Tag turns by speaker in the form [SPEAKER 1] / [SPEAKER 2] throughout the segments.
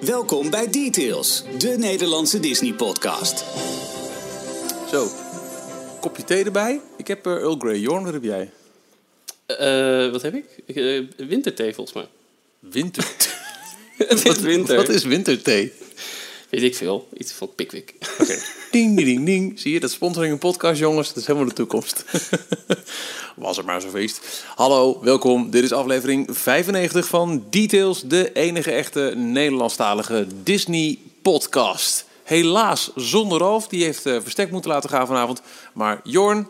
[SPEAKER 1] Welkom bij Details, de Nederlandse Disney-podcast.
[SPEAKER 2] Zo, kopje thee erbij. Ik heb uh, Earl Grey. Jorn, wat heb jij?
[SPEAKER 3] Uh, wat heb ik? Uh, winterthee volgens mij.
[SPEAKER 2] Winter?
[SPEAKER 3] Het is winter.
[SPEAKER 2] Wat is winterthee?
[SPEAKER 3] Weet ik veel. Iets van Pickwick.
[SPEAKER 2] Oké. Ding, ding, ding. Zie je, dat sponsoring een podcast, jongens. Dat is helemaal de toekomst. Was er maar zo'n feest. Hallo, welkom. Dit is aflevering 95 van Details, de enige echte Nederlandstalige Disney-podcast. Helaas zonder Rolf, die heeft uh, verstek moeten laten gaan vanavond. Maar Jorn...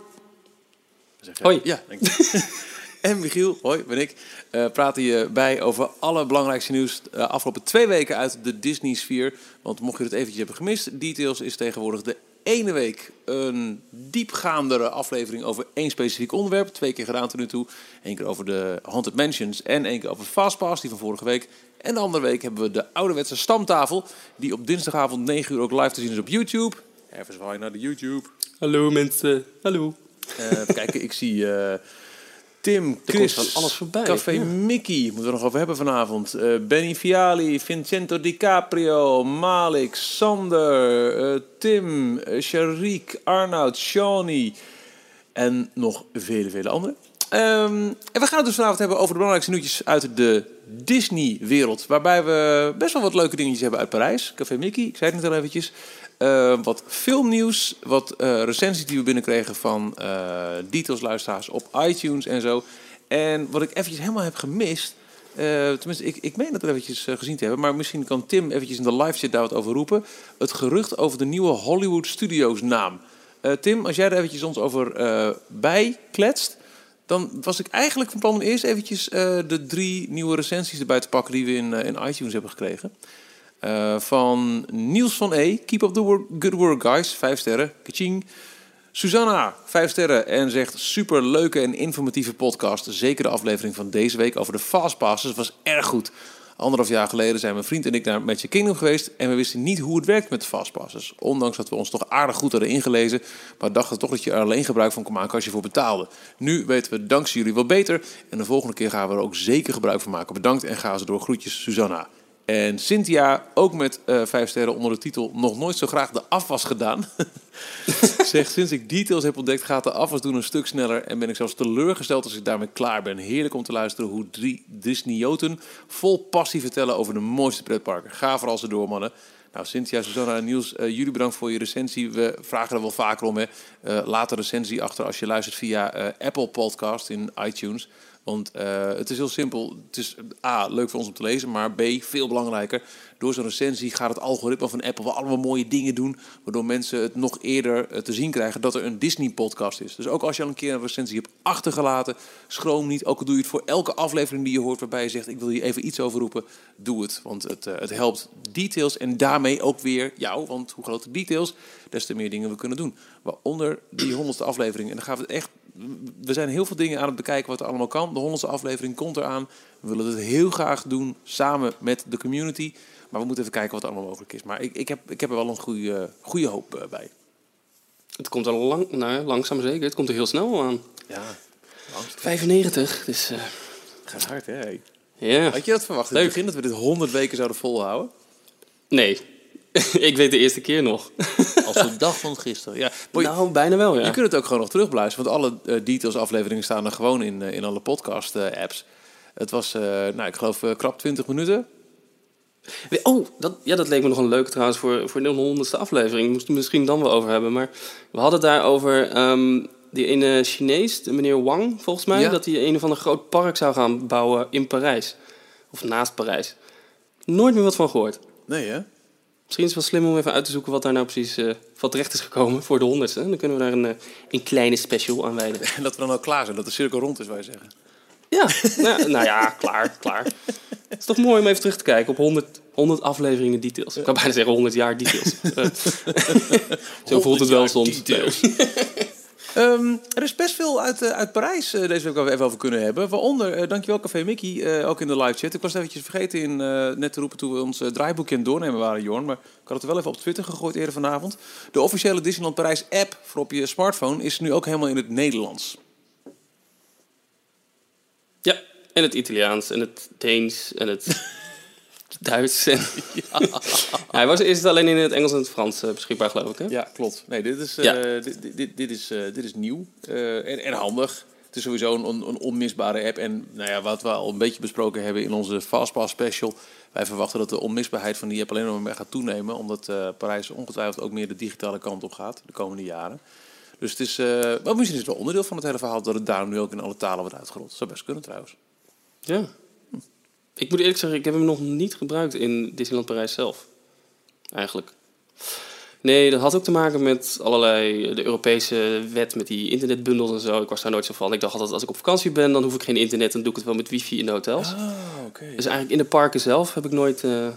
[SPEAKER 3] Hoi.
[SPEAKER 2] Ja, denk ik. en Michiel, hoi, ben ik, uh, praten je bij over alle belangrijkste nieuws de uh, afgelopen twee weken uit de Disney-sfeer. Want mocht je het eventjes hebben gemist, Details is tegenwoordig de ene week een diepgaandere aflevering over één specifiek onderwerp. Twee keer gedaan tot nu toe. Eén keer over de Haunted Mansions en één keer over Fastpass, die van vorige week. En de andere week hebben we de ouderwetse stamtafel, die op dinsdagavond 9 uur ook live te zien is op YouTube. Even zwaaien naar de YouTube.
[SPEAKER 3] Hallo mensen, hallo.
[SPEAKER 2] Uh, kijken, ik zie... Tim, Chris,
[SPEAKER 3] van alles voorbij.
[SPEAKER 2] Café ja. Mickey, moeten we nog over hebben vanavond. Uh, Benny Viali, Vincento DiCaprio, Malik, Sander, uh, Tim, uh, Sharik, Arnoud, Shawnee en nog vele, vele anderen. Um, en we gaan het dus vanavond hebben over de belangrijkste nieuwtjes uit de Disney-wereld. Waarbij we best wel wat leuke dingetjes hebben uit Parijs. Café Mickey, ik zei het net al eventjes. Uh, wat filmnieuws, wat uh, recensies die we binnenkregen van uh, details-luisteraars op iTunes en zo. En wat ik eventjes helemaal heb gemist, tenminste, ik, ik meen dat we eventjes gezien te hebben, maar misschien kan Tim eventjes in de live chat daar wat over roepen. Het gerucht over de nieuwe Hollywood Studios naam. Tim, als jij er eventjes ons over bij kletst, dan was ik eigenlijk van plan om eerst eventjes de drie nieuwe recensies erbij te pakken die we in, in iTunes hebben gekregen. Uh, van Niels van E. Keep up the work, good work, guys. Vijf sterren. Kaching. Susanna, vijf sterren. En zegt super leuke en informatieve podcast. Zeker de aflevering van deze week over de Fastpasses was erg goed. Anderhalf jaar geleden zijn mijn vriend en ik naar Magic Kingdom geweest. En we wisten niet hoe het werkt met de Fastpasses. Ondanks dat we ons toch aardig goed hadden ingelezen. Maar dachten toch dat je er alleen gebruik van kon maken als je voor betaalde. Nu weten we dankzij jullie wel beter. En de volgende keer gaan we er ook zeker gebruik van maken. Bedankt en ga ze door. Groetjes, Susanna. En Cynthia, ook met uh, vijf sterren onder de titel Nog nooit zo graag de afwas gedaan. Zegt, sinds ik details heb ontdekt gaat de afwas doen een stuk sneller. En ben ik zelfs teleurgesteld als ik daarmee klaar ben. Heerlijk om te luisteren hoe drie Disneyoten vol passie vertellen over de mooiste pretparken. Ga vooral ze door, mannen. Nou, Cynthia, Susanna en Niels, uh, jullie bedankt voor je recensie. We vragen er wel vaker om. Hè. Uh, laat recensie achter als je luistert via Apple Podcast in iTunes. Want uh, het is heel simpel. Het is A, leuk voor ons om te lezen. Maar B, veel belangrijker. Door zo'n recensie gaat het algoritme van Apple wel allemaal mooie dingen doen. Waardoor mensen het nog eerder uh, te zien krijgen dat er een Disney-podcast is. Dus ook als je al een keer een recensie hebt achtergelaten, schroom niet. Ook al doe je het voor elke aflevering die je hoort waarbij je zegt: Ik wil hier even iets over roepen. Doe het. Want het, uh, het helpt details en daarmee ook weer jou. Want hoe groter details, des te meer dingen we kunnen doen. Waaronder die honderdste aflevering. En dan gaan we het echt we zijn heel veel dingen aan het bekijken wat er allemaal kan. De honderdste aflevering komt eraan. We willen het heel graag doen samen met de community. Maar we moeten even kijken wat er allemaal mogelijk is. Maar ik, ik, heb, ik heb er wel een goede, goede hoop uh, bij.
[SPEAKER 3] Het komt er lang, nou, langzaam zeker. Het komt er heel snel aan.
[SPEAKER 2] Ja,
[SPEAKER 3] langzaam. 95, dus... Uh...
[SPEAKER 2] Gaat hard, hè?
[SPEAKER 3] Ja.
[SPEAKER 2] Had je dat verwacht in het begin, dat we dit 100 weken zouden volhouden?
[SPEAKER 3] Nee, ik weet de eerste keer nog.
[SPEAKER 2] Als de dag van gisteren. Ja.
[SPEAKER 3] nou, bijna wel, ja.
[SPEAKER 2] Je kunt het ook gewoon nog terugbeluisteren. Want alle uh, details afleveringen staan er gewoon in, uh, in alle podcast uh, apps. Het was, nou, ik geloof, krap 20 minuten.
[SPEAKER 3] Oh, dat, ja, dat leek me nog een leuke trouwens voor, voor de honderdste aflevering. Moesten we misschien dan wel over hebben. Maar we hadden het daar over um, die ene Chinees, de meneer Wang, volgens mij. Ja. Dat hij een of ander groot park zou gaan bouwen in Parijs. Of naast Parijs. Nooit meer wat van gehoord.
[SPEAKER 2] Nee, hè?
[SPEAKER 3] Misschien is het wel slim om even uit te zoeken wat daar nou precies uh, van terecht is gekomen voor de honderdste. Dan kunnen we daar een, uh, een kleine special aan wijden.
[SPEAKER 2] En dat we dan al klaar zijn, dat de cirkel rond is, wij zeggen.
[SPEAKER 3] Ja, nou, nou, ja, klaar, klaar. Het is toch mooi om even terug te kijken op 100, 100 afleveringen details. Ik kan bijna zeggen 100 jaar details. Zo voelt het wel soms.
[SPEAKER 2] Um, er is best veel uit, uh, uit Parijs uh, deze week even over kunnen hebben. Waaronder, uh, dankjewel Café Mickey, ook in de live chat. Ik was eventjes vergeten in, net te roepen toen we ons draaiboekje aan het doornemen waren, Jorn. Maar ik had het wel even op Twitter gegooid eerder vanavond. De officiële Disneyland Parijs app voor op je smartphone is nu ook helemaal in het Nederlands.
[SPEAKER 3] Ja, en het Italiaans en het Deens en het... Duits. En ja. hij was eerst alleen in het Engels en het Frans eh, beschikbaar, geloof ik. Hè?
[SPEAKER 2] Ja, klopt. Nee, dit is,
[SPEAKER 3] Ja.
[SPEAKER 2] eh, dit, dit, dit is, eh, dit is nieuw en, en handig. Het is sowieso een, on- een onmisbare app. En nou ja, wat we al een beetje besproken hebben in onze Fastpass special. Wij verwachten dat de onmisbaarheid van die app alleen nog maar gaat toenemen. Omdat Parijs ongetwijfeld ook meer de digitale kant op gaat de komende jaren. Dus het is, wel, misschien is het wel onderdeel van het hele verhaal dat het daarom nu ook in alle talen wordt uitgerold. Dat zou best kunnen trouwens.
[SPEAKER 3] Ja. Ik moet eerlijk zeggen, ik heb hem nog niet gebruikt in Disneyland Parijs zelf. Eigenlijk. Nee, dat had ook te maken met allerlei de Europese wet met die internetbundels en zo. Ik was daar nooit zo van. Ik dacht altijd, als ik op vakantie ben, dan hoef ik geen internet. Dan doe ik het wel met wifi in de hotels.
[SPEAKER 2] Ah.
[SPEAKER 3] Dus eigenlijk in de parken zelf heb ik nooit eh,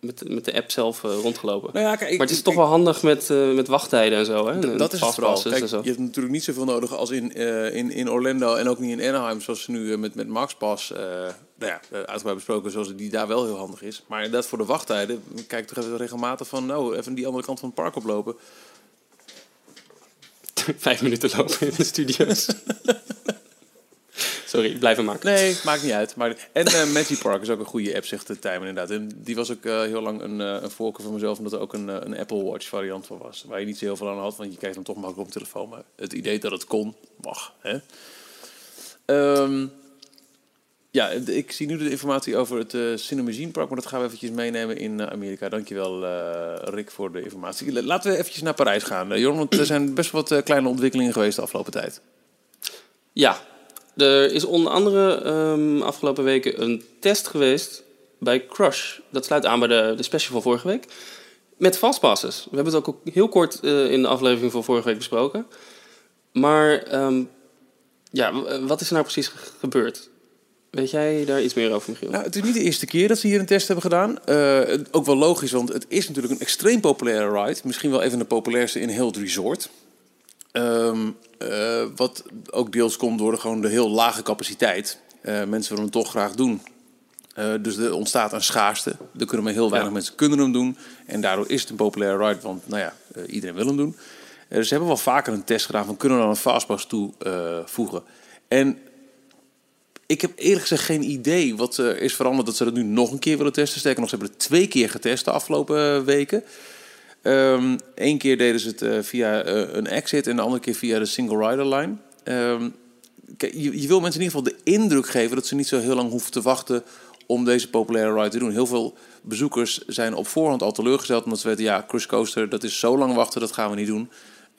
[SPEAKER 3] met, met de app zelf eh, rondgelopen.
[SPEAKER 2] Nou ja, kijk, ik-
[SPEAKER 3] maar het is
[SPEAKER 2] ik-
[SPEAKER 3] toch wel handig met, eh, met wachttijden en zo. Hè? En
[SPEAKER 2] dat is het vooral.
[SPEAKER 3] fastpasses
[SPEAKER 2] Kijk,
[SPEAKER 3] en zo.
[SPEAKER 2] je hebt natuurlijk niet zoveel nodig als in, eh, in, in Orlando en ook niet in Anaheim, zoals ze nu eh, met, met MaxPass, eh nou ja, eh, uitgebreid besproken, zoals die daar wel heel handig is. Maar inderdaad, voor de wachttijden, kijk toch even regelmatig van, nou, even die andere kant van het park oplopen.
[SPEAKER 3] Vijf minuten lopen in de studio's. Sorry, blijven maken.
[SPEAKER 2] Nee, maakt niet uit. Maar, en eh Magic Park is ook een goede app, zegt de Tijmen inderdaad. En die was ook eh, heel lang een, een voorkeur van mezelf, omdat er ook een, een Apple Watch variant van was. Waar je niet zo heel veel aan had, want je kijkt hem toch makkelijk op de telefoon. Maar het idee dat het kon, mag. Hè? Ehm, ja, ik zie nu de informatie over het uh, Cinemagine Park, maar dat gaan we eventjes meenemen in eh, Amerika. Dankjewel uh, Rick voor de informatie. Laten we eventjes naar Parijs gaan. Jorn, want er zijn best wat kleine ontwikkelingen geweest de afgelopen tijd.
[SPEAKER 3] Ja, er is onder andere um, afgelopen weken een test geweest bij Crush. Dat sluit aan bij de, de special van vorige week. Met fastpasses. We hebben het ook heel kort in de aflevering van vorige week besproken. Maar um, ja, wat is er nou precies gebeurd? Weet jij daar iets meer over, Michiel?
[SPEAKER 2] Nou, het is niet de eerste keer dat ze hier een test hebben gedaan. Uh, ook wel logisch, want het is natuurlijk een extreem populaire ride. Misschien wel even de populairste in heel het resort. Um, uh, wat ook deels komt door de, gewoon de heel lage capaciteit. Uh, mensen willen hem toch graag doen. Dus er ontstaat een schaarste. Er kunnen maar heel weinig ja. mensen kunnen hem doen. En daardoor is het een populaire ride, want nou ja, iedereen wil hem doen. dus ze hebben wel vaker een test gedaan van kunnen we dan een fastpass toevoegen. en ik heb eerlijk gezegd geen idee wat er is veranderd dat ze dat nu nog een keer willen testen. Sterker nog, ze hebben het twee keer getest de afgelopen weken. Um, Eén keer deden ze het uh, via uh, een exit en de andere keer via de single rider line. Kijk, je, je, wil mensen in ieder geval de indruk geven dat ze niet zo heel lang hoeven te wachten om deze populaire ride te doen. Heel veel bezoekers zijn op voorhand al teleurgesteld omdat ze weten, ja, Cruise Coaster, dat is zo lang wachten, dat gaan we niet doen.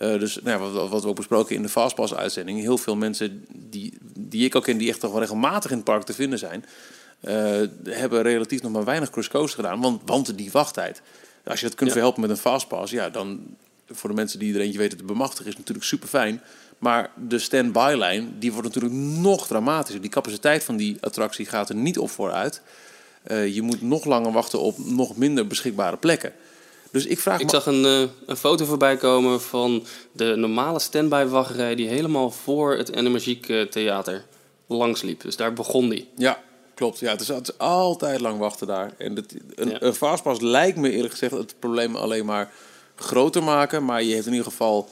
[SPEAKER 2] Uh, dus nou ja, wat, wat, we ook besproken in de Fastpass-uitzending, heel veel mensen die, die ik ook ken, die echt toch wel regelmatig in het park te vinden zijn, hebben relatief nog maar weinig Coaster gedaan, want, want die wachttijd. Als je dat kunt ja. verhelpen met een fastpass, ja, dan voor de mensen die er eentje weten te bemachtigen, is natuurlijk super fijn. Maar de stand-by-lijn, die wordt natuurlijk nog dramatischer. Die capaciteit van die attractie gaat er niet op vooruit. Uh, je moet nog langer wachten op nog minder beschikbare plekken. Dus ik vraag
[SPEAKER 3] ik
[SPEAKER 2] me...
[SPEAKER 3] zag een, uh, een foto voorbij komen van de normale stand-by-wachtrij die helemaal voor het Energiek uh, Theater langsliep. Dus daar begon die.
[SPEAKER 2] Ja, Klopt, ja, het is, het is, altijd lang wachten daar. En een, ja. een fastpass lijkt me eerlijk gezegd het probleem alleen maar groter maken. Maar je heeft in ieder geval,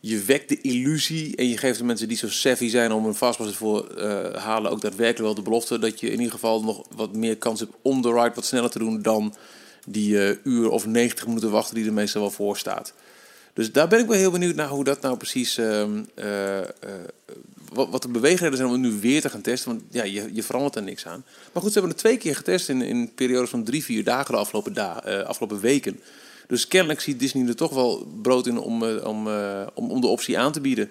[SPEAKER 2] je wekt de illusie en je geeft de mensen die zo savvy zijn om een fastpass ervoor uh, halen ook daadwerkelijk wel de belofte dat je in ieder geval nog wat meer kans hebt om de ride wat sneller te doen dan die uh, uur of 90 minuten wachten die er meestal wel voor staat. Dus daar ben ik wel heel benieuwd naar hoe dat nou precies. Uh, uh, wat, wat de beweegredenen zijn om het nu weer te gaan testen. Want ja, je, je verandert er niks aan. Maar goed, ze hebben het twee keer getest in, in periodes van drie, vier dagen de afgelopen, da afgelopen weken. Dus kennelijk ziet Disney er toch wel brood in om, om, om, om de optie aan te bieden.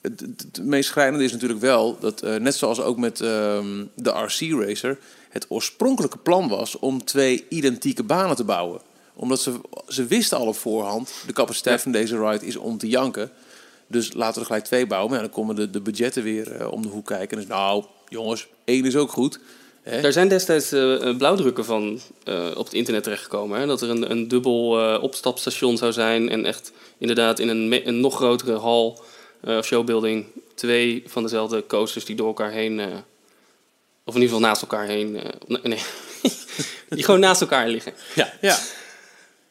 [SPEAKER 2] Het, het, het meest schrijnende is natuurlijk wel dat, net zoals ook met ehm, de RC Racer, het oorspronkelijke plan was om twee identieke banen te bouwen omdat ze, ze wisten al op voorhand, de capaciteit ja. van deze ride is om te janken. Dus laten we er gelijk twee bouwen. Maar ja, dan komen de, de budgetten weer uh, om de hoek kijken. Dus nou, jongens, één is ook goed.
[SPEAKER 3] Hè? Daar zijn destijds uh, blauwdrukken van uh, op het internet terechtgekomen. Hè? Dat er een, een dubbel opstapstation zou zijn. En echt inderdaad in een, een nog grotere hal of showbuilding... twee van dezelfde coasters die door elkaar heen... of in ieder geval naast elkaar heen... nee, die gewoon naast elkaar liggen.
[SPEAKER 2] Ja, ja.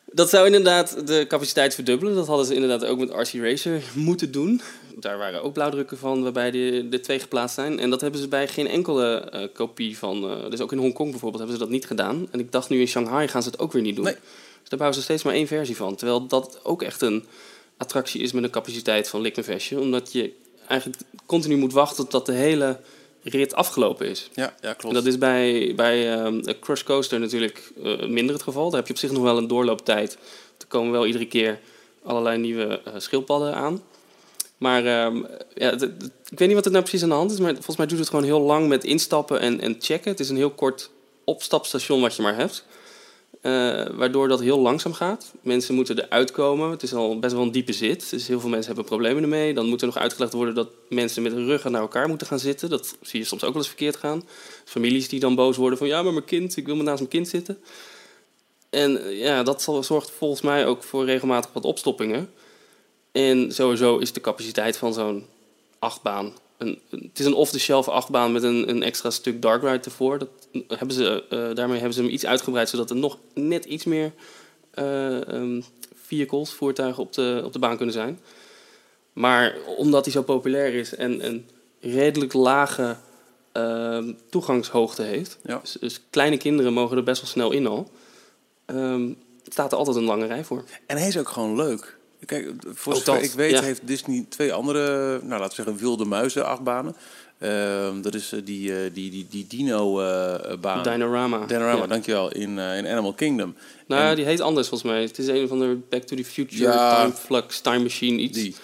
[SPEAKER 3] Dat zou inderdaad de capaciteit verdubbelen. Dat hadden ze inderdaad ook met RC Racer moeten doen. Daar waren ook blauwdrukken van waarbij de, de twee geplaatst zijn. En dat hebben ze bij geen enkele eh, kopie van... eh, dus ook in Hongkong bijvoorbeeld hebben ze dat niet gedaan. En ik dacht nu in Shanghai gaan ze het ook weer niet doen.
[SPEAKER 2] Nee.
[SPEAKER 3] Dus daar bouwen ze steeds maar één versie van. Terwijl dat ook echt een attractie is met een capaciteit van Likmenvestje. Omdat je eigenlijk continu moet wachten totdat de hele rit afgelopen is.
[SPEAKER 2] Ja, ja
[SPEAKER 3] En
[SPEAKER 2] klopt.
[SPEAKER 3] dat is bij, bij een Crush Coaster natuurlijk eh, minder het geval. Daar heb je op zich nog wel een doorlooptijd. Er komen wel iedere keer allerlei nieuwe eh, schildpadden aan. Maar ehm, ja, het- het- ik weet niet wat er nou precies aan de hand is. Maar volgens mij duurt het gewoon heel lang met instappen en, en checken. Het is een heel kort opstapstation wat je maar hebt. Eh, waardoor dat heel langzaam gaat. Mensen moeten eruit komen. Het is al best wel een diepe zit. Dus heel veel mensen hebben problemen ermee. Dan moet er nog uitgelegd worden dat mensen met hun ruggen naar elkaar moeten gaan zitten. Dat zie je soms ook wel eens verkeerd gaan. Families die dan boos worden van ja, maar mijn kind, ik wil maar naast mijn kind zitten. En eh, ja, dat zorgt volgens mij ook voor regelmatig wat opstoppingen. En sowieso is de capaciteit van zo'n achtbaan. Een, het is een off-the-shelf achtbaan met een, een extra stuk dark ride ervoor. Dat hebben ze, eh, daarmee hebben ze hem iets uitgebreid, zodat er nog net iets meer eh, ehm, vehicles, voertuigen op de, op de baan kunnen zijn. Maar omdat hij zo populair is en een redelijk lage ehm, toegangshoogte heeft,
[SPEAKER 2] Ja.
[SPEAKER 3] dus, dus kleine kinderen mogen er best wel snel in al, ehm, staat er altijd een lange rij voor.
[SPEAKER 2] En hij is ook gewoon leuk. Kijk, voor zover ik weet
[SPEAKER 3] ja.
[SPEAKER 2] heeft Disney twee andere, nou laten we zeggen, wilde muizen achtbanen. Ehm, dat is eh, die, eh, die, die, die dino-baan.
[SPEAKER 3] Dinorama.
[SPEAKER 2] Dinorama,
[SPEAKER 3] Ja.
[SPEAKER 2] dankjewel, in, in Animal Kingdom.
[SPEAKER 3] Nou,
[SPEAKER 2] En
[SPEAKER 3] die heet anders volgens mij. Het is een van de Back to the Future,
[SPEAKER 2] Ja.
[SPEAKER 3] Time Flux, Time Machine, iets.
[SPEAKER 2] die.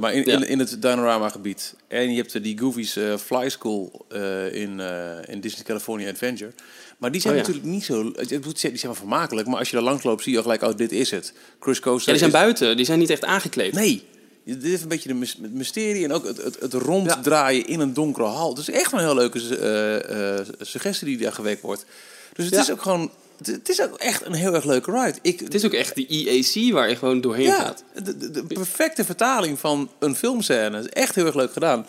[SPEAKER 2] Maar in,
[SPEAKER 3] Ja.
[SPEAKER 2] in, in het Dinorama-gebied. En je hebt die Goofy's Fly School in, in Disney California Adventure. Maar die zijn
[SPEAKER 3] Oh ja.
[SPEAKER 2] natuurlijk niet zo... Die zijn wel vermakelijk, maar als je daar langs loopt zie je al gelijk... Oh, dit is het. Cruise Coaster
[SPEAKER 3] Ja, die zijn
[SPEAKER 2] is-
[SPEAKER 3] buiten. Die zijn niet echt aangekleed.
[SPEAKER 2] Nee. Dit is een beetje de het mysterie en ook het, het, het ronddraaien in een donkere hal. Is echt een heel leuke eh, eh, suggestie die daar gewekt wordt. Dus het
[SPEAKER 3] Ja.
[SPEAKER 2] is ook gewoon... Het, is ook echt een heel erg leuke ride. Ik,
[SPEAKER 3] Het is ook echt die EAC waar je gewoon doorheen
[SPEAKER 2] ja,
[SPEAKER 3] gaat.
[SPEAKER 2] de, de, de perfecte vertaling van een filmscène. Is echt heel erg leuk gedaan.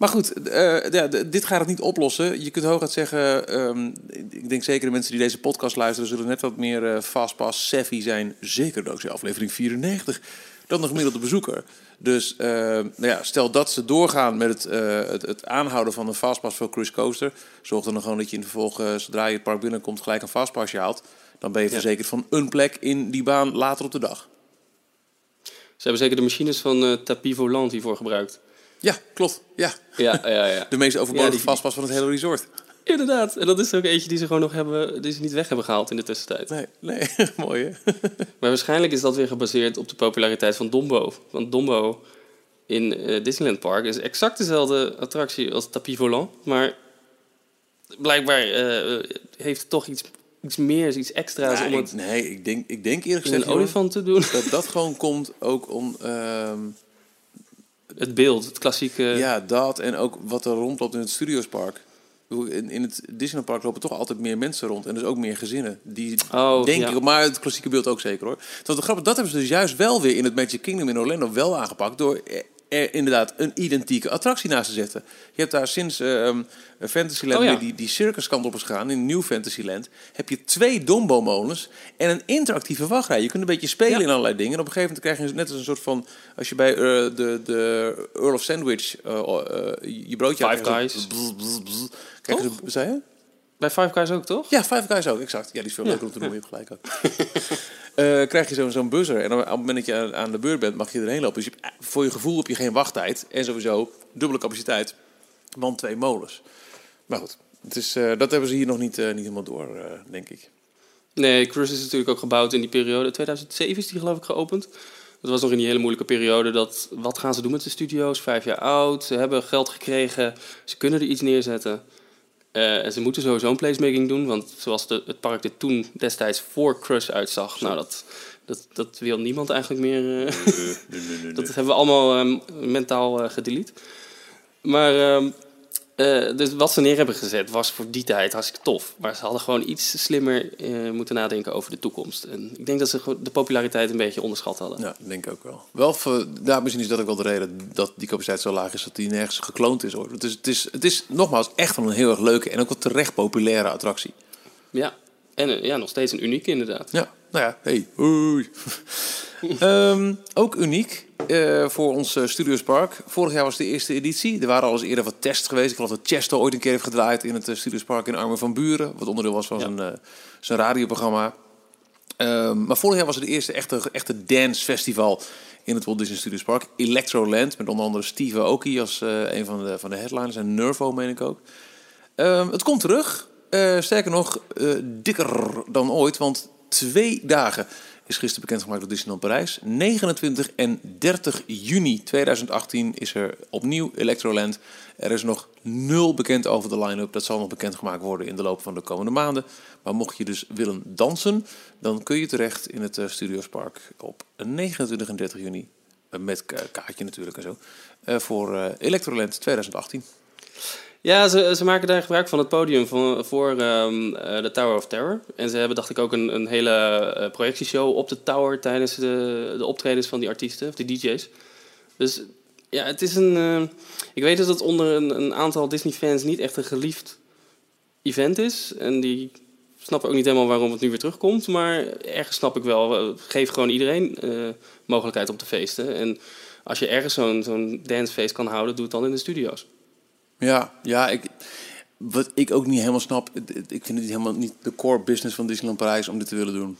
[SPEAKER 2] Maar goed, eh, ja, dit gaat het niet oplossen. Je kunt hooguit zeggen... ehm, ik denk zeker de mensen die deze podcast luisteren... zullen net wat meer eh, fastpass savvy zijn. Zeker dankzij aflevering 94. Dan de gemiddelde bezoeker. Dus eh, nou ja, stel dat ze doorgaan met het, het, het aanhouden van een fastpass voor Cruise Coaster... zorg dan gewoon dat je in vervolg, zodra je het park binnenkomt... gelijk een fastpassje haalt. Dan ben je
[SPEAKER 3] Ja.
[SPEAKER 2] verzekerd van een plek in die baan later op de dag.
[SPEAKER 3] Ze hebben zeker de machines van Tapis Volant hiervoor gebruikt.
[SPEAKER 2] Ja, klopt. Ja,
[SPEAKER 3] Ja, ja, ja.
[SPEAKER 2] de meest overbodige
[SPEAKER 3] Ja, die-
[SPEAKER 2] vastpas van het hele resort.
[SPEAKER 3] Inderdaad. En dat is er ook eentje die ze gewoon nog hebben, die ze niet weg hebben gehaald in de tussentijd.
[SPEAKER 2] Nee, nee, mooi hè?
[SPEAKER 3] Maar waarschijnlijk is dat weer gebaseerd op de populariteit van Dombo. Want Dombo in eh, Disneyland Park is exact dezelfde attractie als Tapis Volant. Maar blijkbaar eh, heeft het toch iets, iets meer, iets extra's om
[SPEAKER 2] ik,
[SPEAKER 3] het
[SPEAKER 2] nee, ik denk, ik denk eerlijk gezegd
[SPEAKER 3] een olifant te doen.
[SPEAKER 2] Dat dat gewoon komt ook om... ehm,
[SPEAKER 3] Het beeld, het klassieke...
[SPEAKER 2] ja, dat en ook wat er rondloopt in het Studiospark. In, in het Disneypark lopen toch altijd meer mensen rond. En dus ook meer gezinnen. Die
[SPEAKER 3] Oh,
[SPEAKER 2] denk
[SPEAKER 3] ja.
[SPEAKER 2] ik, maar het klassieke beeld ook zeker hoor. Terwijl de grap, dat hebben ze dus juist wel weer in het Magic Kingdom in Orlando wel aangepakt. Door er inderdaad een identieke attractie naast te zetten. Je hebt daar sinds ehm Fantasyland
[SPEAKER 3] Oh, ja.
[SPEAKER 2] die, die circuskant op is gegaan. In New Fantasyland heb je twee Dombo-molens en een interactieve wachtrij. Je kunt een beetje spelen
[SPEAKER 3] Ja.
[SPEAKER 2] in allerlei dingen. En op een gegeven moment krijg je net als een soort van... Als je bij eh, de, de Earl of Sandwich eh, eh, je broodje...
[SPEAKER 3] Five Guys.
[SPEAKER 2] zo bzz, bzz, bzz. Krijg je zo- Wat zei je?
[SPEAKER 3] Bij Five Guys ook, toch?
[SPEAKER 2] Ja, Five Guys ook, exact. Ja, die is veel leuker om te noemen, je hebt gelijk ook. Eh, krijg je zo'n buzzer en op het moment dat je aan, de beurt bent, mag je erheen lopen. Dus hebt- voor je gevoel heb je geen wachttijd en sowieso dubbele capaciteit, man twee molens. Maar goed, het is, eh, dat hebben ze hier nog niet, eh, niet helemaal door, eh, denk ik.
[SPEAKER 3] Nee, Cruise is natuurlijk ook gebouwd in die periode. 2007 is die geloof ik geopend. Dat was nog in die hele moeilijke periode. Dat, wat gaan ze doen met de studio's? Vijf jaar oud. Ze hebben geld gekregen. Ze kunnen er iets neerzetten. Eh, en ze moeten sowieso een placemaking doen. Want zoals de, het park er toen destijds voor Cruise uitzag... Nou, dat, dat, dat wil niemand eigenlijk meer... eh, dat hebben we allemaal ehm, mentaal eh gedelete. Maar ehm, eh, dus wat ze neer hebben gezet was voor die tijd hartstikke tof. Maar ze hadden gewoon iets slimmer eh, moeten nadenken over de toekomst. En ik denk dat ze de populariteit een beetje onderschat hadden.
[SPEAKER 2] Ja, denk ik ook wel. Wel, voor, daar misschien is dat ook wel de reden dat die capaciteit zo laag is, dat die nergens gekloond is. Hoor. Het is, het is, het is nogmaals echt wel een heel erg leuke en ook wel terecht populaire attractie.
[SPEAKER 3] Ja, en eh, ja, nog steeds een unieke inderdaad.
[SPEAKER 2] Ja, Nou ja, hey. Ehm, ook uniek uh, voor ons uh, Studios Park. Vorig jaar was de eerste editie. Er waren al eens eerder wat tests geweest. Ik geloof dat Chesto ooit een keer heeft gedraaid in het uh, Studios Park in Armen van Buren. Wat onderdeel was van ja. zijn, zijn radioprogramma. Um, maar vorig jaar was het de eerste echte, echte dance festival in het Walt Disney Studios Park. Electroland, met onder andere Steve Aoki als een van de, van de headliners. En Nervo, meen ik ook. Um, het komt terug. sterker nog, dikker dan ooit. Want twee dagen is gisteren bekendgemaakt door Disneyland Parijs. 29 en 30 juni 2018 is er opnieuw Electroland. Er is nog nul bekend over de line-up. Dat zal nog bekendgemaakt worden in de loop van de komende maanden. Maar mocht je dus willen dansen, dan kun je terecht in het uh, Studios Park op 29 en 30 juni. Uh, met kaartje natuurlijk en zo. Uh, voor Electroland 2018.
[SPEAKER 3] Ja, ze, ze maken daar gebruik van het podium voor um, de Tower of Terror. En ze hebben, dacht ik, ook een, een hele uh, projectieshow op de Tower tijdens de, de optredens van die artiesten, of die DJ's. Dus ja, het is een. Uh, ik weet dat het onder een, een aantal Disney-fans niet echt een geliefd event is. En die snappen ook niet helemaal waarom het nu weer terugkomt. Maar ergens snap ik wel. Geef gewoon iedereen mogelijkheid om te feesten. En als je ergens zo'n zo'n dancefeest kan houden, doe het dan in de studio's.
[SPEAKER 2] Ja, ja ik, wat ik ook niet helemaal snap, ik vind het helemaal niet de core business van Disneyland Parijs om dit te willen doen.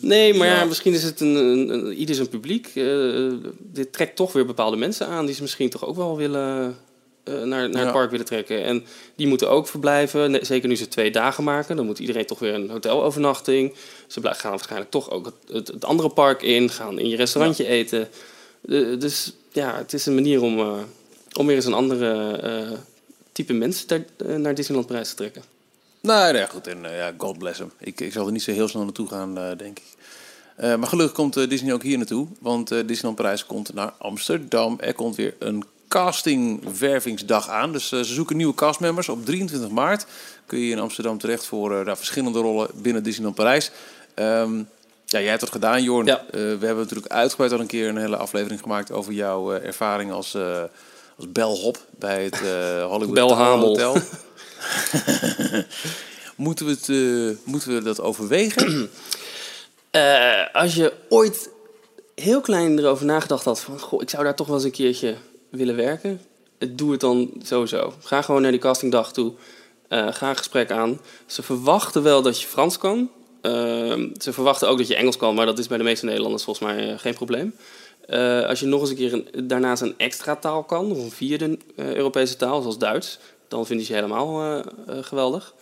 [SPEAKER 3] Nee, maar ja, misschien is het een, een, een ieder zijn publiek. Uh, dit trekt toch weer bepaalde mensen aan die ze misschien toch ook wel willen uh, naar, naar ja. het park willen trekken. En die moeten ook verblijven. Zeker nu ze twee dagen maken, dan moet iedereen toch weer een hotelovernachting. Ze gaan waarschijnlijk toch ook het, het, andere park in, gaan in je restaurantje ja. eten. Uh, dus ja, het is een manier om om weer eens een andere uh, type mensen ter, uh, naar Disneyland Parijs te trekken.
[SPEAKER 2] Nou, nee, goed. En uh, ja, God bless hem. Ik, ik zal er niet zo heel snel naartoe gaan, denk ik. maar gelukkig komt Disney ook hier naartoe. Want Disneyland Parijs komt naar Amsterdam. Er komt weer een casting-wervingsdag aan. Dus ze zoeken nieuwe castmembers. Op 23 maart kun je in Amsterdam terecht voor daar verschillende rollen binnen Disneyland Parijs. Um, ja, jij hebt dat gedaan, Jorn. Ja. we hebben natuurlijk uitgebreid al een keer een hele aflevering gemaakt over jouw ervaring als als belhop bij het uh, Hollywood
[SPEAKER 3] Belhamel.
[SPEAKER 2] Hotel. moeten, we het, uh, moeten we dat overwegen?
[SPEAKER 3] Uh, als je ooit heel klein erover nagedacht had van... Goh, ik zou daar toch wel eens een keertje willen werken. Doe het dan sowieso. Ga gewoon naar die castingdag toe. ga een gesprek aan. Ze verwachten wel dat je Frans kan. ze verwachten ook dat je Engels kan, maar dat is bij de meeste Nederlanders volgens mij geen probleem. Uh, als je nog eens een keer daarnaast een extra taal kan, of een vierde uh, Europese taal, zoals Duits, dan vind je helemaal uh, geweldig.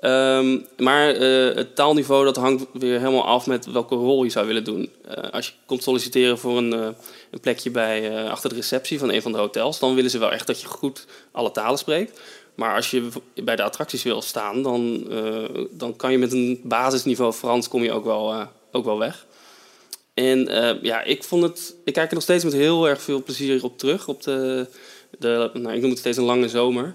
[SPEAKER 3] Um, maar het taalniveau dat hangt weer helemaal af met welke rol je zou willen doen. als je komt solliciteren voor een, een plekje bij, achter de receptie van een van de hotels, dan willen ze wel echt dat je goed alle talen spreekt. Maar als je bij de attracties wil staan, dan, dan kan je met een basisniveau Frans kom je ook wel, ook wel weg. En uh, ja, ik vond het. Ik kijk er nog steeds met heel erg veel plezier op terug. Op de, de nou, ik noem het steeds een lange zomer.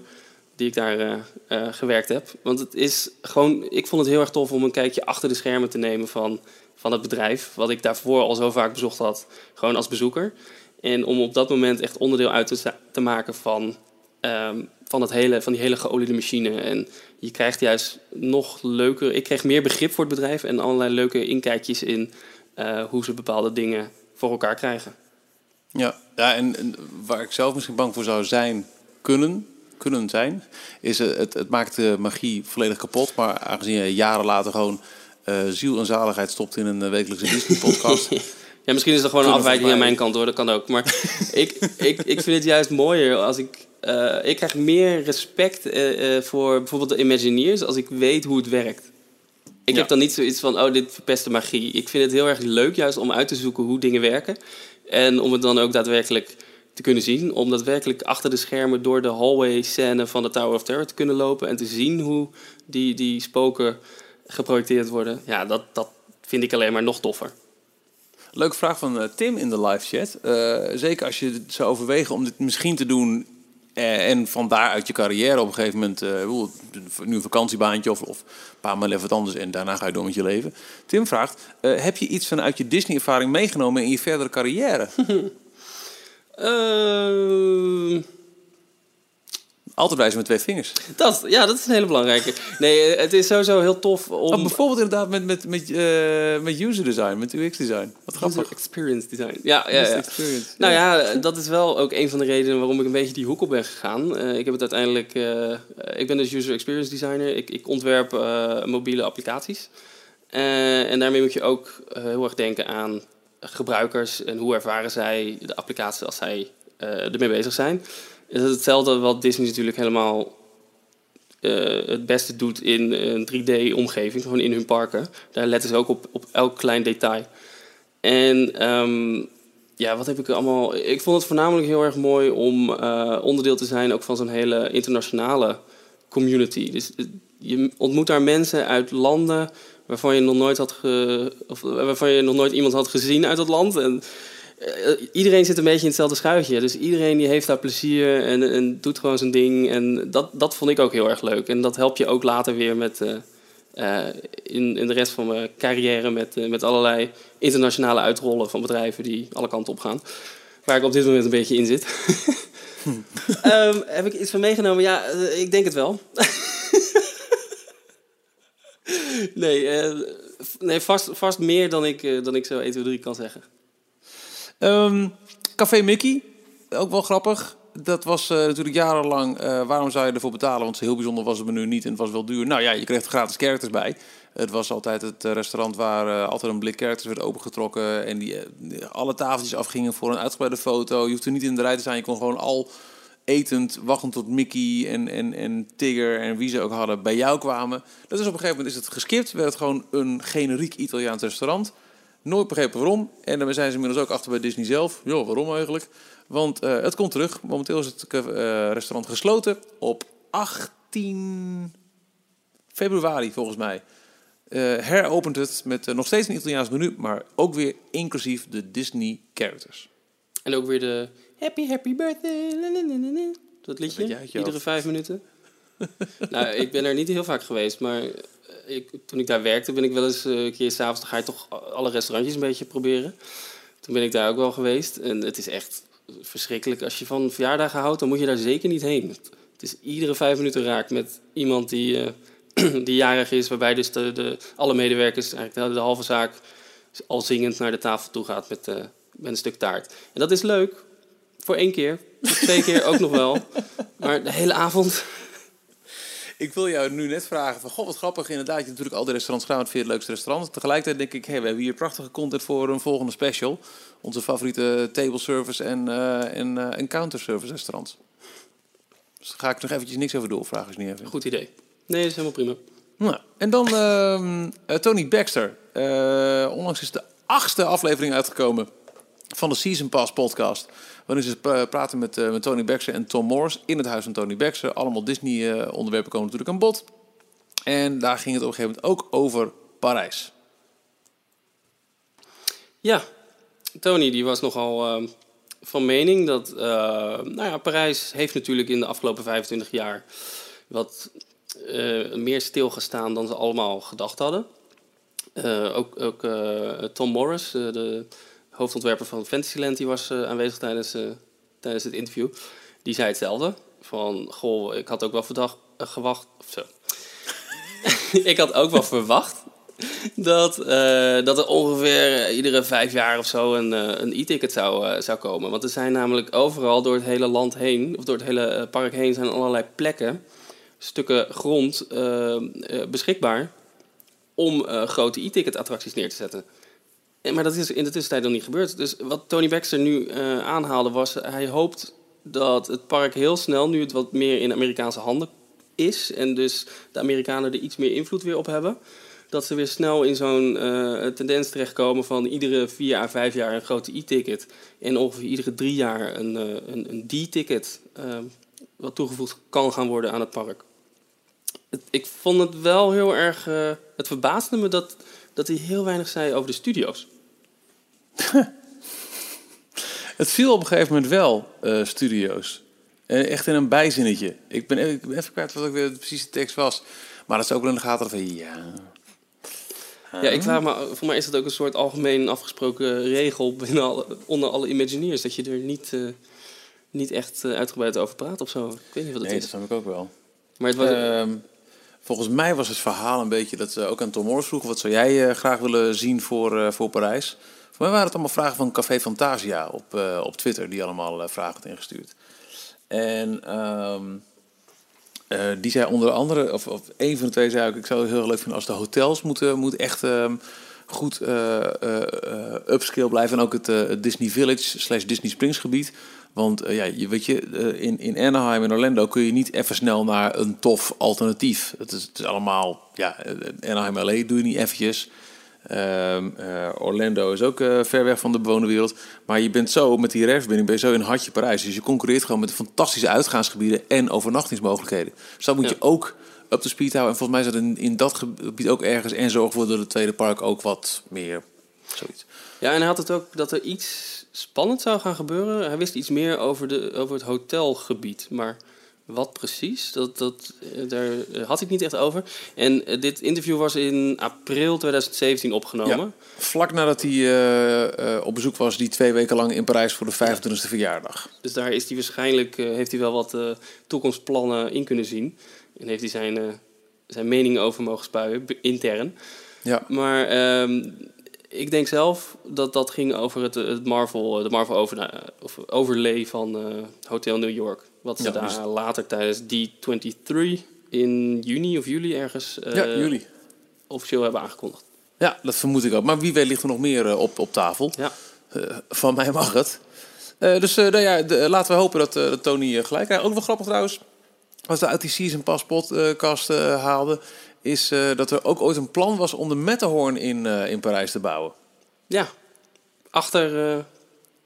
[SPEAKER 3] Die ik daar uh, uh, gewerkt heb. Want het is gewoon. Ik vond het heel erg tof om een kijkje achter de schermen te nemen van, van het bedrijf. Wat ik daarvoor al zo vaak bezocht had. Gewoon als bezoeker. En om op dat moment echt onderdeel uit te, te maken van. Um, van, het hele, van die hele geoliede machine. En je krijgt juist nog leuker. Ik kreeg meer begrip voor het bedrijf en allerlei leuke inkijkjes in uh, hoe ze bepaalde dingen voor elkaar krijgen.
[SPEAKER 2] Ja, ja en, en, waar ik zelf misschien bang voor zou zijn, kunnen, kunnen zijn, is het, het maakt de magie volledig kapot. Maar aangezien je jaren later gewoon uh, ziel en zaligheid stopt in een wekelijkse Disney-podcast.
[SPEAKER 3] ja, misschien is er gewoon een afwijking aan mijn kant hoor, dat kan ook. Maar ik, ik, ik vind het juist mooier als ik. Uh, ik krijg meer respect uh, voor bijvoorbeeld de Imagineers als ik weet hoe het werkt. Ik heb dan niet zoiets van, oh, dit verpest de magie. Ik vind het heel erg leuk juist om uit te zoeken hoe dingen werken. En om het dan ook daadwerkelijk te kunnen zien. Om daadwerkelijk achter de schermen door de hallway scène van de Tower of Terror te kunnen lopen. En te zien hoe die, die spoken geprojecteerd worden. Ja, dat, dat vind ik alleen maar nog toffer.
[SPEAKER 2] Leuke vraag van uh, Tim in de live chat. Uh, zeker als je zou overwegen om dit misschien te doen eh, en van daaruit je carrière op een gegeven moment, uh, nu een vakantiebaantje of, of een paar maanden even wat anders en daarna ga je door met je leven. Tim vraagt, uh, heb je iets vanuit je Disney-ervaring meegenomen in je verdere carrière?
[SPEAKER 3] uh...
[SPEAKER 2] Altijd wijzen met twee vingers.
[SPEAKER 3] Dat, ja, dat is een hele belangrijke. Nee, eh, het is sowieso heel tof om...
[SPEAKER 2] Oh, bijvoorbeeld inderdaad met, met, met, eh, met user design, met UX design. Wat grappig.
[SPEAKER 3] User experience design. Ja, ja,
[SPEAKER 2] experience.
[SPEAKER 3] Nou ja, dat is wel ook een van de redenen waarom ik een beetje die hoek op ben gegaan. Eh, ik heb het uiteindelijk... ik ben dus user experience designer. Ik, ik ontwerp mobiele applicaties. En daarmee moet je ook heel erg denken aan gebruikers en hoe ervaren zij de applicatie als zij ermee bezig zijn. Het is hetzelfde wat Disney natuurlijk helemaal eh, het beste doet in een 3D-omgeving, gewoon in hun parken. Daar letten ze ook op, op elk klein detail. En ehm, ja, wat heb ik allemaal... Ik vond het voornamelijk heel erg mooi om eh, onderdeel te zijn ook van zo'n hele internationale community. Dus eh, je ontmoet daar mensen uit landen waarvan je nog nooit had of waarvan je nog nooit iemand had gezien uit dat land. En iedereen zit een beetje in hetzelfde schuitje. Dus iedereen die heeft daar plezier en, en doet gewoon zijn ding. En dat, dat vond ik ook heel erg leuk. En dat helpt je ook later weer met, eh, eh, in, in de rest van mijn carrière met, eh, met allerlei internationale uitrollen van bedrijven die alle kanten op gaan. Waar ik op dit moment een beetje in zit. Ehm, heb ik iets van meegenomen? Ja, eh, ik denk het wel. nee, eh, nee vast, vast meer dan ik, eh, dan ik zo 1, 2, 3 kan zeggen.
[SPEAKER 2] Ehm, Café Mickey, ook wel grappig. Dat was eh, natuurlijk jarenlang. eh, waarom zou je ervoor betalen? Want heel bijzonder was het menu niet en het was wel duur. Nou ja, je kreeg er gratis characters bij. Het was altijd het eh, restaurant waar altijd een blik characters werd opengetrokken. En die, alle tafeltjes afgingen voor een uitgebreide foto. Je hoefde niet in de rij te zijn. Je kon gewoon al etend, wachtend tot Mickey en, en, en Tigger en wie ze ook hadden bij jou kwamen. Dat is op een gegeven moment is het geskipt. Werd het gewoon een generiek Italiaans restaurant. Nooit begrepen waarom. En dan zijn ze inmiddels ook achter bij Disney zelf. Ja, waarom eigenlijk? Want eh, het komt terug. Momenteel is het eh, restaurant gesloten op 18 februari volgens mij. Eh, heropent het met nog steeds een Italiaans menu, maar ook weer inclusief de Disney characters.
[SPEAKER 3] En ook weer de Happy Happy Birthday. Dat liedje, iedere vijf minuten. nou, ik ben er niet heel vaak geweest, maar ik, toen ik daar werkte, ben ik wel eens eh, een keer s'avonds, dan ga je toch alle restaurantjes een beetje proberen. Toen ben ik daar ook wel geweest en het is echt verschrikkelijk. Als je van verjaardagen houdt, dan moet je daar zeker niet heen. Het, is iedere vijf minuten raak met iemand die, eh, die jarig is, waarbij dus de, de, alle medewerkers, eigenlijk de, de halve zaak, al zingend naar de tafel toe gaat met, eh, met een stuk taart. En dat is leuk, voor één keer. Voor twee keer ook nog wel. Maar de hele avond...
[SPEAKER 2] Ik wil jou nu net vragen van, god wat grappig inderdaad. Je hebt natuurlijk al die restaurants gedaan, wat vind je het leukste restaurant? Tegelijkertijd denk ik, hey, we hebben hier prachtige content voor een volgende special. Onze favoriete table service en, eh en, en counter service restaurants. Dus daar ga ik nog eventjes niks over doorvragen als je niet even.
[SPEAKER 3] Goed idee. Nee, dat is helemaal prima.
[SPEAKER 2] Nou, en dan ehm, eh, Tony Baxter. Onlangs is de achtste aflevering uitgekomen van de Season Pass podcast. Waarin ze pra- praten met, eh, Tony Baxter en Tom Morris in het huis van Tony Baxter. Allemaal Disney-onderwerpen komen natuurlijk aan bod. En daar ging het op een gegeven moment ook over Parijs.
[SPEAKER 3] Ja, Tony die was nogal ehm, van mening dat... eh, nou ja, Parijs heeft natuurlijk in de afgelopen 25 jaar... wat eh, meer stilgestaan dan ze allemaal gedacht hadden. Eh, ook ook eh, Tom Morris, eh, de hoofdontwerper van Fantasyland... die was eh, aanwezig tijdens, eh, tijdens het interview. Die zei hetzelfde. Van, goh, ik had ook wel verdacht, eh, gewacht... Of zo. ik had ook wel verwacht dat, dat er ongeveer iedere vijf jaar of zo een, een e-ticket zou, zou komen. Want er zijn namelijk overal door het hele land heen, of door het hele park heen, zijn allerlei plekken, stukken grond beschikbaar om grote e-ticket attracties neer te zetten. En, maar dat is in de tussentijd nog niet gebeurd. Dus wat Tony Baxter nu eh, aanhaalde was, hij hoopt dat het park heel snel, nu het wat meer in Amerikaanse handen is, en dus de Amerikanen er iets meer invloed weer op hebben, dat ze weer snel in zo'n eh, tendens terechtkomen van iedere vier à vijf jaar een grote e-ticket en ongeveer iedere drie jaar een, eh, een, een D-ticket eh, wat toegevoegd kan gaan worden aan het park. Ik vond het wel heel erg. eh, het verbaasde me dat, dat hij heel weinig zei over de studio's.
[SPEAKER 2] Het viel op een gegeven moment wel, eh, studio's. Eh, echt in een bijzinnetje. Ik ben, even- ik ben even kwijt wat ook weer de precieze tekst was. Maar dat is ook wel in de gaten van, ja...
[SPEAKER 3] Ja, ik vraag me, voor mij is dat ook een soort algemeen afgesproken regel binnen alle, onder alle Imagineers. Dat je er niet, eh, niet echt eh, uitgebreid over praten of zo. Ik weet niet wat het
[SPEAKER 2] Nee,
[SPEAKER 3] is.
[SPEAKER 2] dat snap ik ook wel.
[SPEAKER 3] Maar het was,
[SPEAKER 2] Ehm, volgens mij was het verhaal een beetje dat ze ook aan Tom Morris vroegen... wat zou jij eh, graag willen zien voor, eh, voor Parijs? Voor mij waren het allemaal vragen van Café Fantasia op, eh, op Twitter... die allemaal vragen had ingestuurd. En ehm, eh, die zei onder andere, of, of een van de twee zei ik zou het heel leuk vinden als de hotels moeten, moeten echt... ehm, goed eh, eh, upscale blijven en ook het Disney Village slash Disney Springs gebied. Want eh, ja, je, weet je, eh, in, in Anaheim en Orlando kun je niet even snel naar een tof alternatief. Het is, het is allemaal, ja, eh, Anaheim LA doe je niet eventjes. Ehm, eh, Orlando is ook ver weg van de bewoonde wereld. Maar je bent zo, met die reisverbinding, ben je zo in hartje Parijs. Dus je concurreert gewoon met fantastische uitgaansgebieden en overnachtingsmogelijkheden. Dus dat moet
[SPEAKER 3] Ja.
[SPEAKER 2] je ook up to speed houden. En volgens mij zit in, in dat gebied ook ergens en zorg voor dat het tweede park ook wat meer zoiets.
[SPEAKER 3] Ja, en hij had het ook dat er iets spannends zou gaan gebeuren. Hij wist iets meer over, de, over het hotelgebied. Maar wat precies, dat, dat, eh, daar eh, had ik niet echt over. En eh, dit interview was in april 2017 opgenomen.
[SPEAKER 2] Ja. Vlak nadat hij op bezoek was, die twee weken lang in Parijs voor de 25e verjaardag.
[SPEAKER 3] Dus daar is hij waarschijnlijk, heeft hij wel wat toekomstplannen in kunnen zien. En heeft hij zijn, zijn mening over mogen spuien, intern.
[SPEAKER 2] Ja,
[SPEAKER 3] Maar ehm, ik denk zelf dat dat ging over het, het Marvel, de Marvel over, of overlay van eh, Hotel New York. Wat ze
[SPEAKER 2] Ja,
[SPEAKER 3] daar
[SPEAKER 2] dus-
[SPEAKER 3] later tijdens D23 in juni of juli ergens eh,
[SPEAKER 2] ja jullie.
[SPEAKER 3] officieel hebben aangekondigd.
[SPEAKER 2] Ja, dat vermoed ik ook. Maar wie weet ligt er nog meer eh, op, op tafel.
[SPEAKER 3] Ja.
[SPEAKER 2] Van mij mag het. Dus nou ja, de- laten we hopen dat, dat Tony gelijk krijgt. Ook wel grappig trouwens, als we uit die Season eh, haalden... is eh, dat er ook ooit een plan was om de Matterhorn in, eh, in Parijs te bouwen.
[SPEAKER 3] Ja, achter eh,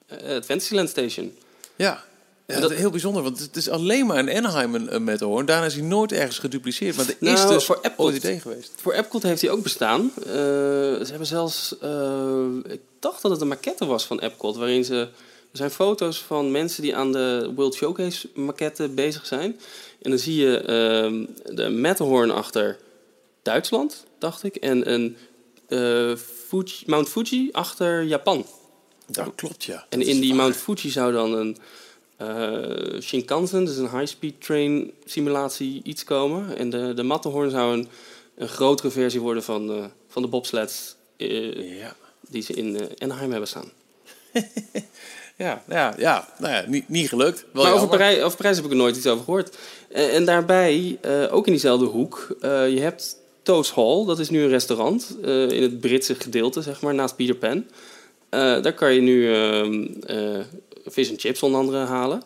[SPEAKER 3] het Fantasyland Station.
[SPEAKER 2] Ja, ja
[SPEAKER 3] dat-
[SPEAKER 2] is heel bijzonder, want het is alleen maar in Anaheim een, Matterhorn. Daarna is hij nooit ergens gedupliceerd. Maar er is
[SPEAKER 3] Nou,
[SPEAKER 2] dus
[SPEAKER 3] voor Epcot.
[SPEAKER 2] ooit idee geweest.
[SPEAKER 3] Voor Epcot heeft hij ook bestaan. Ze hebben zelfs, ik dacht dat het een maquette was van Epcot, waarin ze, er zijn foto's van mensen die aan de World Showcase maquette bezig zijn. En dan zie je ehm, de Matterhorn achter Duitsland, dacht ik, en een eh, Fuji, Mount Fuji achter Japan.
[SPEAKER 2] Dat klopt, ja.
[SPEAKER 3] En in die. Mount Fuji zou dan een eh, Shinkansen, dus een high-speed train simulatie, iets komen. En de, de Matterhorn zou een, een grotere versie worden van, van de bobsleds eh,
[SPEAKER 2] Ja.
[SPEAKER 3] die ze in Anaheim hebben staan.
[SPEAKER 2] Ja, ja, ja. Nou ja, niet, niet gelukt. Wel
[SPEAKER 3] maar over. Parijs, over Parijs heb ik er nooit iets over gehoord. Eh, en daarbij, ook in diezelfde hoek, je hebt Toad's Hall. Dat is nu een restaurant eh, in het Britse gedeelte, zeg maar, naast Peter Pan. Eh, daar kan je nu ehm eh vis en chips onder andere halen.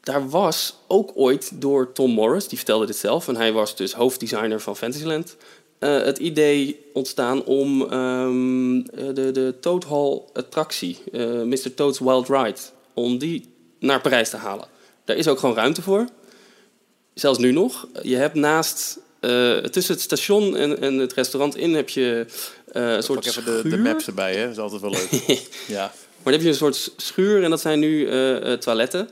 [SPEAKER 3] Daar was ook ooit door Tom Morris, die vertelde dit zelf... en hij was dus hoofddesigner van Fantasyland... het idee ontstaan om ehm, eh, de, de Toad Hall attractie, Mr. Toad's Wild Ride... om die naar Parijs te halen. Daar is ook gewoon ruimte voor. Zelfs nu nog. Je hebt naast, eh, tussen het station en, en het restaurant in heb je eh, een soort
[SPEAKER 2] Pak even de, de maps erbij, hè. Dat is altijd wel leuk. ja.
[SPEAKER 3] Maar dan heb je een soort schuur en dat zijn nu eh, toiletten.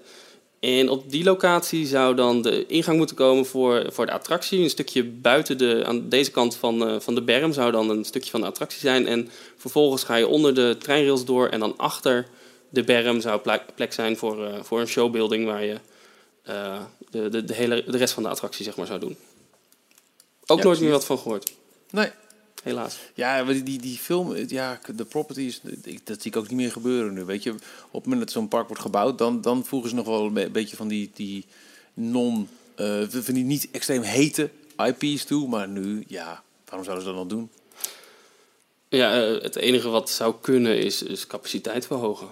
[SPEAKER 3] En op die locatie zou dan de ingang moeten komen voor, voor de attractie. Een stukje buiten de, aan deze kant van, van de berm zou dan een stukje van de attractie zijn. En vervolgens ga je onder de treinrails door en dan achter de berm zou plek, plek zijn voor, voor een showbuilding waar je de, de, de, hele, de rest van de attractie zeg maar, zou doen. Ook
[SPEAKER 2] Ja,
[SPEAKER 3] nooit meer wat van gehoord,
[SPEAKER 2] Nee.
[SPEAKER 3] helaas.
[SPEAKER 2] Ja, die, die, die film, ja, de properties, dat zie ik ook niet meer gebeuren nu. Weet je, op het moment dat zo'n park wordt gebouwd, dan, dan voegen ze nog wel een be- beetje van die, die non, eh, van die niet extreem hete IP's toe. Maar nu, ja, waarom zouden ze dat nog doen?
[SPEAKER 3] Ja, eh, het enige wat zou kunnen is, is capaciteit verhogen.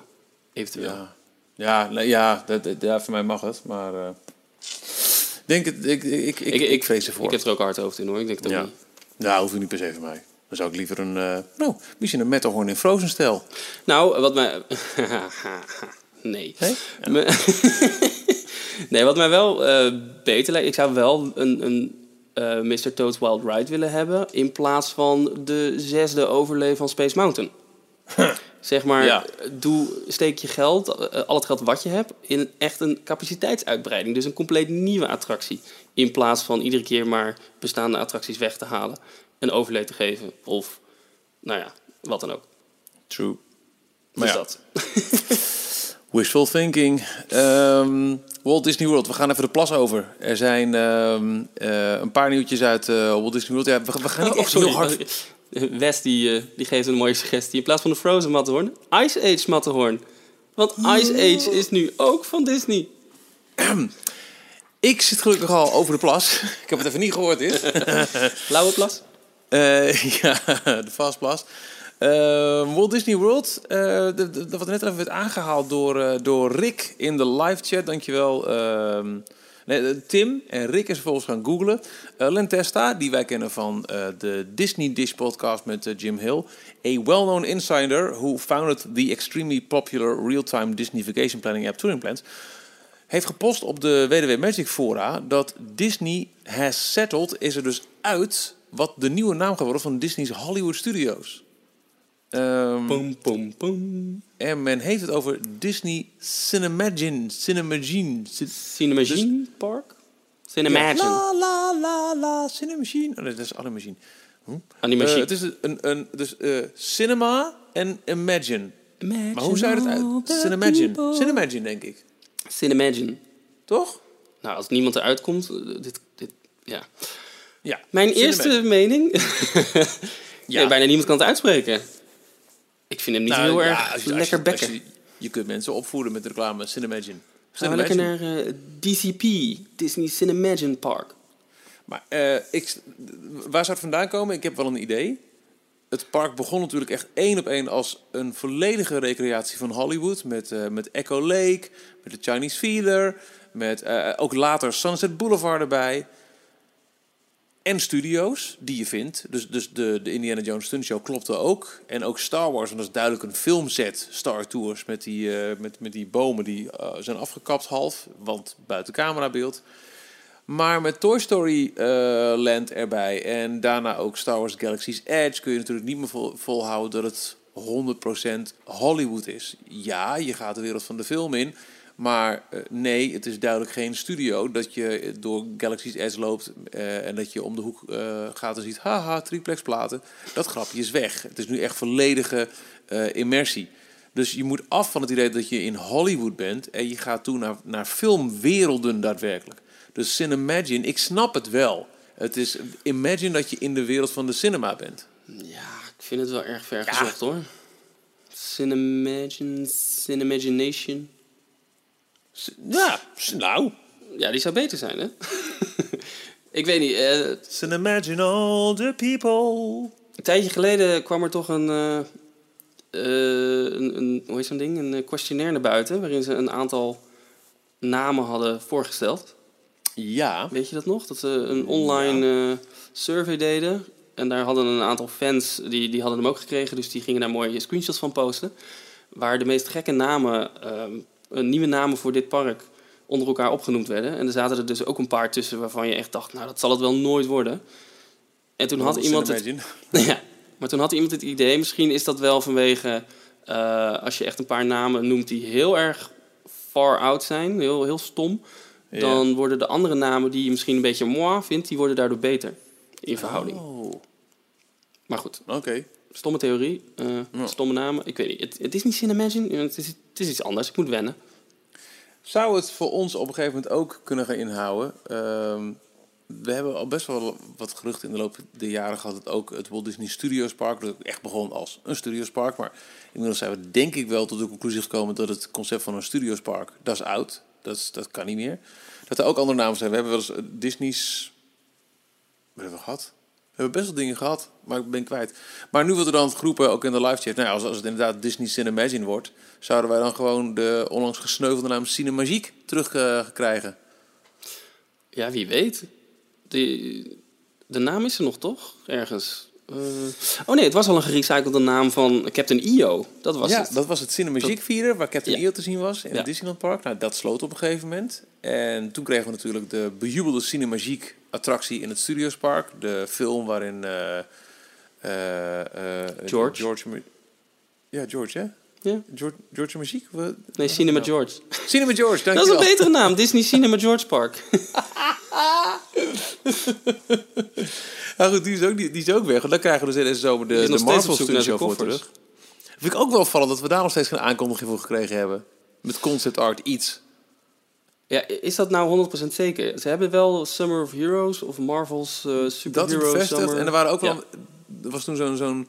[SPEAKER 3] Eventueel.
[SPEAKER 2] Ja, ja, nee, ja, dat, dat- ja, voor mij mag het, maar eh, denk het, ik, ik, ik, ik, vrees ervoor.
[SPEAKER 3] Ik heb er ook hard hoofd in hoor. Ik denk het ook
[SPEAKER 2] ja.
[SPEAKER 3] niet.
[SPEAKER 2] Nou, hoeft u niet per se van mij. Dan zou ik liever een, eh, nou, misschien een Matterhorn in Frozen stijl.
[SPEAKER 3] Nou, wat mij... nee.
[SPEAKER 2] Nee?
[SPEAKER 3] Wat mij wel eh, beter lijkt... Ik zou wel een, een eh, Mr. Toad's Wild Ride willen hebben... in plaats van de zesde overlay van Space Mountain. zeg maar,
[SPEAKER 2] Ja.
[SPEAKER 3] doe, steek je geld, eh, al het geld wat je hebt... in echt een capaciteitsuitbreiding. Dus een compleet nieuwe attractie. In plaats van iedere keer maar bestaande attracties weg te halen... een overlay te geven of, nou ja, wat dan ook.
[SPEAKER 2] True.
[SPEAKER 3] Dus
[SPEAKER 2] Maar ja,
[SPEAKER 3] dat.
[SPEAKER 2] Wishful thinking. Ehm, Walt Disney World, we gaan even de plas over. Er zijn ehm, eh, een paar nieuwtjes uit eh, Walt Disney World. Ja, we, we gaan niet
[SPEAKER 3] Oh,
[SPEAKER 2] echt
[SPEAKER 3] sorry.
[SPEAKER 2] heel hard...
[SPEAKER 3] Wes die, eh, die geeft een mooie suggestie. In plaats van de Frozen Matterhorn, Ice Age Matterhorn. Want Ice Age is nu ook van Disney.
[SPEAKER 2] Ik zit gelukkig al over de plas. Ik heb het even niet gehoord, is.
[SPEAKER 3] Blauwe plas.
[SPEAKER 2] Eh, ja, de Fastplas. Eh Walt Disney World, de- de- de- wat net even werd aangehaald door, door Rick in de live chat, dankjewel. Ehm nee, eh, Tim en Rick is vervolgens gaan googlen. Eh Len Testa, die wij kennen van eh, de Disney Dish podcast met eh, Jim Hill. A well-known insider who founded the extremely popular real-time Disney vacation planning app Touring Plans heeft gepost op de WDW Magic Fora dat Disney has settled, is er dus uit wat de nieuwe naam gaat worden van Disney's Hollywood Studios. Ehm,
[SPEAKER 3] Pum, pum, pum.
[SPEAKER 2] en men heeft het over Disney Cinemagine. Cinemagine. Ci-
[SPEAKER 3] Cinemagine Park? Cinemagine.
[SPEAKER 2] La la la la. Cinemagine. Oh, nee, dat is Animagine.
[SPEAKER 3] Animagine.
[SPEAKER 2] Eh, het is een, een dus, eh, cinema en imagine. Maar hoe zou je het uit? Cinemagine. Cinemagine, denk ik.
[SPEAKER 3] Cinemagine.
[SPEAKER 2] Toch?
[SPEAKER 3] Nou, als niemand eruit komt, eh, dit, dit, ja.
[SPEAKER 2] Ja.
[SPEAKER 3] Mijn
[SPEAKER 2] Cinemagine.
[SPEAKER 3] eerste mening...
[SPEAKER 2] Ja.
[SPEAKER 3] ja. bijna niemand kan het uitspreken. Ik vind hem niet
[SPEAKER 2] Nou,
[SPEAKER 3] heel
[SPEAKER 2] ja,
[SPEAKER 3] erg
[SPEAKER 2] als je-
[SPEAKER 3] lekker bekken.
[SPEAKER 2] je, je kunt mensen opvoeden met reclame Cinemagine.
[SPEAKER 3] Gaan we lekker naar eh, DCP, Disney Cinemagine Park.
[SPEAKER 2] Maar eh, ik, waar zou het vandaan komen? Ik heb wel een idee. Het park begon natuurlijk echt één op één als een volledige recreatie van Hollywood. Met, eh, met Echo Lake, met de Chinese Feeder, met ook later Sunset Boulevard erbij. En studio's die je vindt. Dus, dus de, de Indiana Jones Stunt Show klopte ook. En ook Star Wars, want dat is duidelijk een filmset. Star Tours met die, eh, met, met die bomen die eh, zijn afgekapt half. Want buiten camerabeeld. Maar met Toy Story eh, Land erbij en daarna ook Star Wars Galaxy's Edge kun je natuurlijk niet meer vol, volhouden dat het 100% Hollywood is. Ja, je gaat de wereld van de film in, maar eh, nee, het is duidelijk geen studio dat je door Galaxy's Edge loopt eh, en dat je om de hoek eh, gaat en ziet, haha, triplex platen. Dat grapje is weg. Het is nu echt volledige immersie. Dus je moet af van het idee dat je in Hollywood bent en je gaat toe naar, naar filmwerelden daadwerkelijk. Dus Cinemagine, ik snap het wel. Het is imagine dat je in de wereld van de cinema bent.
[SPEAKER 3] Ja, ik vind het wel erg ver gezocht hoor. Cinemagine, Cinemagination.
[SPEAKER 2] Ja, nou.
[SPEAKER 3] Ja, die zou beter zijn hè? ik weet niet, eh,
[SPEAKER 2] Cinemagine all the people.
[SPEAKER 3] een tijdje geleden kwam er toch een, eh, eh, een, een hoe heet zo'n ding? Een questionnaire naar buiten, waarin ze een aantal namen hadden voorgesteld.
[SPEAKER 2] Ja.
[SPEAKER 3] Weet je dat nog? Dat ze een online survey deden. En daar hadden een aantal fans, die, die hadden hem ook gekregen. Dus die gingen daar mooie screenshots van posten. Waar de meest gekke namen, ehm, eh, nieuwe namen voor dit park, onder elkaar opgenoemd werden. En er zaten er dus ook een paar tussen waarvan je echt dacht, nou dat zal het wel nooit worden. En toen had iemand het, ja, maar toen had iemand het idee, misschien is dat wel vanwege eh, als je echt een paar namen noemt die heel erg far out zijn, heel, heel stom,
[SPEAKER 2] Ja.
[SPEAKER 3] dan worden de andere namen die je misschien een beetje moi vindt, die worden daardoor beter in verhouding.
[SPEAKER 2] Oh,
[SPEAKER 3] Maar goed,
[SPEAKER 2] oké.
[SPEAKER 3] Stomme theorie, eh,
[SPEAKER 2] Ja.
[SPEAKER 3] stomme namen, ik weet niet. Het, het is niet Cinemagine, het is, het is iets anders, ik moet wennen.
[SPEAKER 2] Zou het voor ons op een gegeven moment ook kunnen gaan inhouden? Ehm, we hebben al best wel wat geruchten in de loop der jaren gehad. Dat ook het Walt Disney Studios Park, dat echt begon als een Studios Park. Maar inmiddels zijn we denk ik wel tot de conclusie gekomen dat het concept van een Studios Park, dat is oud. Dat, is, dat kan niet meer. Dat er ook andere namen zijn. We hebben wel eens eh, Disney's... Wat hebben we gehad? We hebben best wel dingen gehad, maar ik ben kwijt. Maar nu wordt er dan geroepen, ook in de live chat... Nou als, als het inderdaad Disney Cinemagine wordt... zouden wij dan gewoon de onlangs gesneuvelde naam Cinemagique terug eh, krijgen.
[SPEAKER 3] Ja, wie weet. De, de naam is er nog toch? Ergens. Eh, oh nee, het was al een gerecyclede naam van Captain EO. Dat was
[SPEAKER 2] ja,
[SPEAKER 3] het.
[SPEAKER 2] dat was het waar Captain
[SPEAKER 3] Ja.
[SPEAKER 2] EO te zien was in
[SPEAKER 3] Ja.
[SPEAKER 2] het Disneyland Park. Nou, dat sloot op een gegeven moment. En toen kregen we natuurlijk de bejubelde Cinemagique attractie in het Studios Park. De film waarin... eh, eh,
[SPEAKER 3] George.
[SPEAKER 2] George ja, George, hè?
[SPEAKER 3] Ja?
[SPEAKER 2] George, George? Wat-
[SPEAKER 3] Nee, Cinema George.
[SPEAKER 2] Cinema George,
[SPEAKER 3] Dat is een betere naam. Disney Cinema George Park.
[SPEAKER 2] Nou goed, die is ook, die, die is ook weg. Want dan krijgen we dus deze zomer de,
[SPEAKER 3] is
[SPEAKER 2] de
[SPEAKER 3] steeds
[SPEAKER 2] Marvel Studio voor terug. Vind ik ook wel opvallend dat we daar nog steeds geen aankondiging voor gekregen hebben. met concept art iets.
[SPEAKER 3] Ja, is dat nou 100% zeker? Ze hebben wel Summer of Heroes of Marvel's uh,
[SPEAKER 2] Dat is
[SPEAKER 3] Superhero
[SPEAKER 2] bevestigd.
[SPEAKER 3] Summer.
[SPEAKER 2] En er waren ook
[SPEAKER 3] Ja.
[SPEAKER 2] wel... Er was toen zo'n zo'n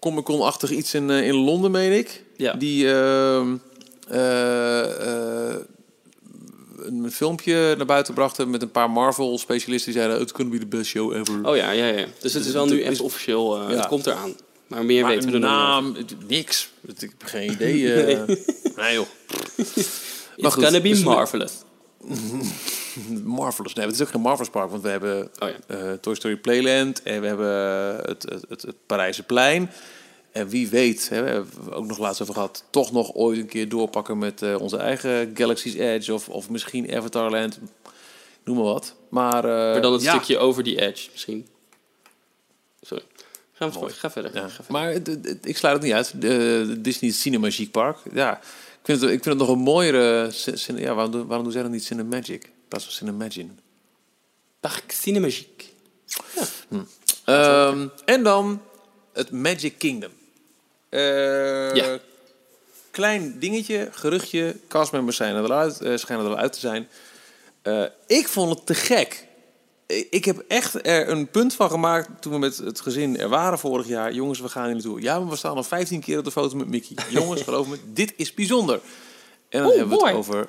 [SPEAKER 2] Comic-Con-achtig iets in, eh, in Londen, meen ik.
[SPEAKER 3] Ja.
[SPEAKER 2] Die ehm, eh, eh, een filmpje naar buiten brachten met een paar Marvel-specialisten. Die zeiden, it's gonna be the best show ever.
[SPEAKER 3] Oh ja, ja, ja. Dus het is wel
[SPEAKER 2] Het
[SPEAKER 3] nu echt officieel.
[SPEAKER 2] Ja.
[SPEAKER 3] Het komt eraan. Maar meer
[SPEAKER 2] maar
[SPEAKER 3] weten we er
[SPEAKER 2] naam, het- niks. Het- Ik heb geen idee. eh. nee joh.
[SPEAKER 3] over.
[SPEAKER 2] Maar
[SPEAKER 3] It's
[SPEAKER 2] goed,
[SPEAKER 3] gonna be
[SPEAKER 2] dus-
[SPEAKER 3] marvelous.
[SPEAKER 2] Marvelous. Nee, het is ook geen Marvelous Park, want we hebben
[SPEAKER 3] Oh ja.
[SPEAKER 2] eh, Toy Story Playland en we hebben het, het, het, het Parijse plein. En wie weet, hè, we hebben ook nog laatst over gehad, toch nog ooit een keer doorpakken met eh, onze eigen Galaxy's Edge of, of misschien Avatarland. Noem maar wat. Maar, eh,
[SPEAKER 3] Maar dan het
[SPEAKER 2] ja.
[SPEAKER 3] stukje over die edge misschien. Sorry. Ga, verder.
[SPEAKER 2] Ja,
[SPEAKER 3] Ga verder.
[SPEAKER 2] maar ik sluit het niet uit. De, Disney Cinema Chic Park. Ja, ik vind het, ik vind het nog een mooiere... Ja, waarom, doen- waarom doen zij dan niet Cinemagic? In plaats van Cinemagine.
[SPEAKER 3] Parc Cinemagique.
[SPEAKER 2] Ehm, en dan het Magic Kingdom. Eh,
[SPEAKER 3] Ja.
[SPEAKER 2] Klein dingetje, geruchtje. Castmembers zijn er wel uit, eh, schijnen er wel uit te zijn. Eh, ik vond het te gek. Ik- heb echt er een punt van gemaakt toen we met het gezin er waren vorig jaar. Jongens, we gaan hier naartoe. Ja, maar we staan al 15 keer op de foto met Mickey. Jongens, geloof me, dit is bijzonder. En dan
[SPEAKER 3] Oeh,
[SPEAKER 2] hebben we het over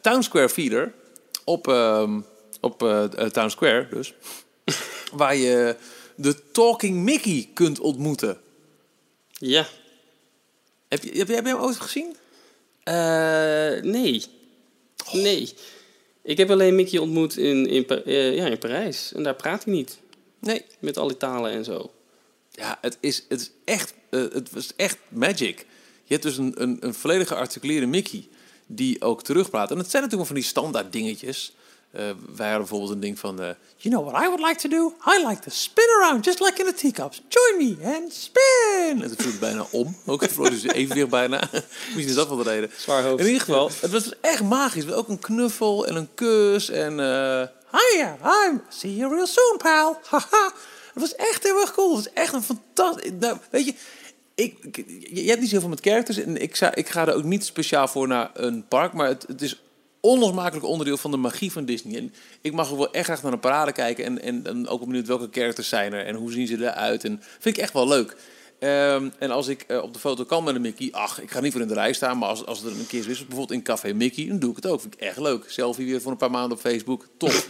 [SPEAKER 2] Town Square Feeder. Op, ehm, op eh, eh, Town Square dus. waar je de Talking Mickey kunt ontmoeten.
[SPEAKER 3] Ja.
[SPEAKER 2] Heb je, heb jij hem ooit gezien?
[SPEAKER 3] Eh, nee. Nee. Ik heb alleen Mickey ontmoet in, in, ja, in Parijs. En daar praat hij niet.
[SPEAKER 2] Nee.
[SPEAKER 3] Met al die talen en zo.
[SPEAKER 2] Ja, het is, het is echt, het was echt magic. Je hebt dus een, een, een volledig gearticuleerde Mickey die ook terugpraat. En het zijn natuurlijk wel van die standaard dingetjes. Eh, wij hadden bijvoorbeeld een ding van... eh, you know what I would like to do? I like to spin around, just like in the teacups. Join me and spin! En toen viel het bijna om. Ook het verloor dus evenwicht bijna. Misschien is dat wel de reden.
[SPEAKER 3] Zwaar hoofd.
[SPEAKER 2] In ieder geval, het was echt magisch. Ook een knuffel en een kus en... eh Hiya, I'm... See you real soon, pal. Haha. Het was echt heel erg cool. Het was echt een fantastisch... Nou, weet je, ik, ik- je hebt niet zoveel met characters. En ik, zou, ik ga er ook niet speciaal voor naar een park. Maar het, het is onlosmakelijk onderdeel van de magie van Disney. En ik mag ook wel echt graag naar een parade kijken. En, en, en ook benieuwd welke characters zijn er. En hoe zien ze eruit. En vind ik echt wel leuk. Ehm, en als ik eh, op de foto kan met een Mickey, ach, ik ga niet voor in de rij staan, maar als, als er een keer is, bijvoorbeeld in Café Mickey, dan doe ik het ook. Vind ik echt leuk. Selfie weer voor een paar maanden op Facebook, top.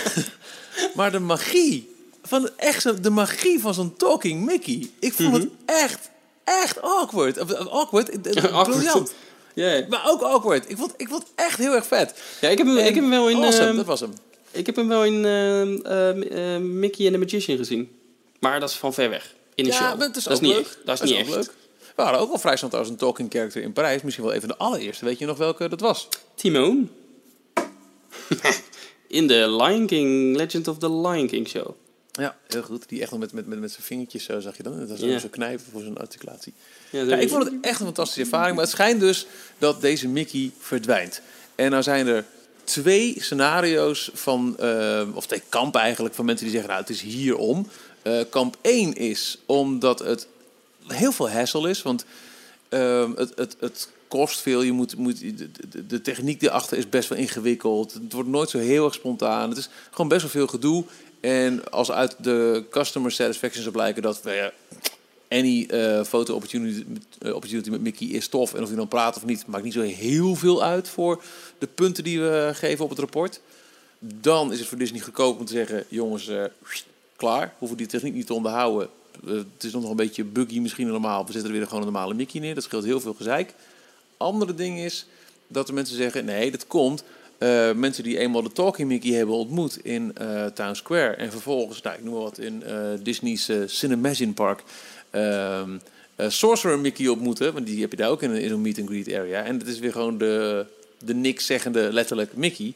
[SPEAKER 2] maar de magie van echt zo, de magie van zo'n talking Mickey, ik vond het echt, echt awkward. Awkward, eh,
[SPEAKER 3] Awkward.
[SPEAKER 2] briljant.
[SPEAKER 3] Ja, ja.
[SPEAKER 2] Maar ook awkward. Ik vond, ik vond het echt heel erg vet.
[SPEAKER 3] Ja, ik heb hem, ik heb hem wel in...
[SPEAKER 2] Awesome,
[SPEAKER 3] ehm,
[SPEAKER 2] dat was hem.
[SPEAKER 3] Ik heb hem wel in ehm, ehm, Mickey and the Magician gezien. Maar dat is van ver weg. In de
[SPEAKER 2] Ja,
[SPEAKER 3] show.
[SPEAKER 2] maar het is
[SPEAKER 3] dat
[SPEAKER 2] ook
[SPEAKER 3] is niet
[SPEAKER 2] leuk.
[SPEAKER 3] echt. Dat is niet
[SPEAKER 2] ook
[SPEAKER 3] echt.
[SPEAKER 2] leuk. We hadden ook al vrij snel trouwens een talking character in Parijs. Misschien wel even de allereerste. Weet je nog welke dat was?
[SPEAKER 3] Timon. in de Lion King, Legend of the Lion King show.
[SPEAKER 2] Ja, heel goed. Die echt nog met, met, met, met zijn vingertjes zo zag je dan. Dat was
[SPEAKER 3] Ja.
[SPEAKER 2] zo knijpen voor zijn articulatie.
[SPEAKER 3] Ja,
[SPEAKER 2] Ja, ik vond het echt een fantastische ervaring. Maar het schijnt dus dat deze Mickey verdwijnt. En nou zijn er twee scenario's van, eh, of twee kampen eigenlijk, van mensen die zeggen, nou het is hierom. Eh kamp 1 is omdat het heel veel hassle is. Want ehm, het, het, het kost veel. Je moet, moet, de, de, de techniek erachter is best wel ingewikkeld. Het wordt nooit zo heel erg spontaan. Het is gewoon best wel veel gedoe. En als uit de customer satisfaction zou blijken dat ja, any eh foto opportunity, eh, opportunity met Mickey is tof. En of hij dan praat of niet, maakt niet zo heel veel uit voor de punten die we geven op het rapport. Dan is het voor Disney goedkoop om te zeggen, jongens, eh, klaar. Hoeven die techniek niet te onderhouden. Het is nog een beetje buggy misschien normaal. We zetten er weer gewoon een normale Mickey neer. Dat scheelt heel veel gezeik. Andere ding is dat de mensen zeggen, nee, dat komt... eh, mensen die eenmaal de Talking Mickey hebben ontmoet in eh, Town Square. En vervolgens, nou, ik noem maar wat, in eh, Disney's Cinemagine Park. ehm, eh, Sorcerer Mickey ontmoeten. Want die heb je daar ook in, een- in zo'n meet and greet area. En dat is weer gewoon de, de niks zeggende letterlijk Mickey.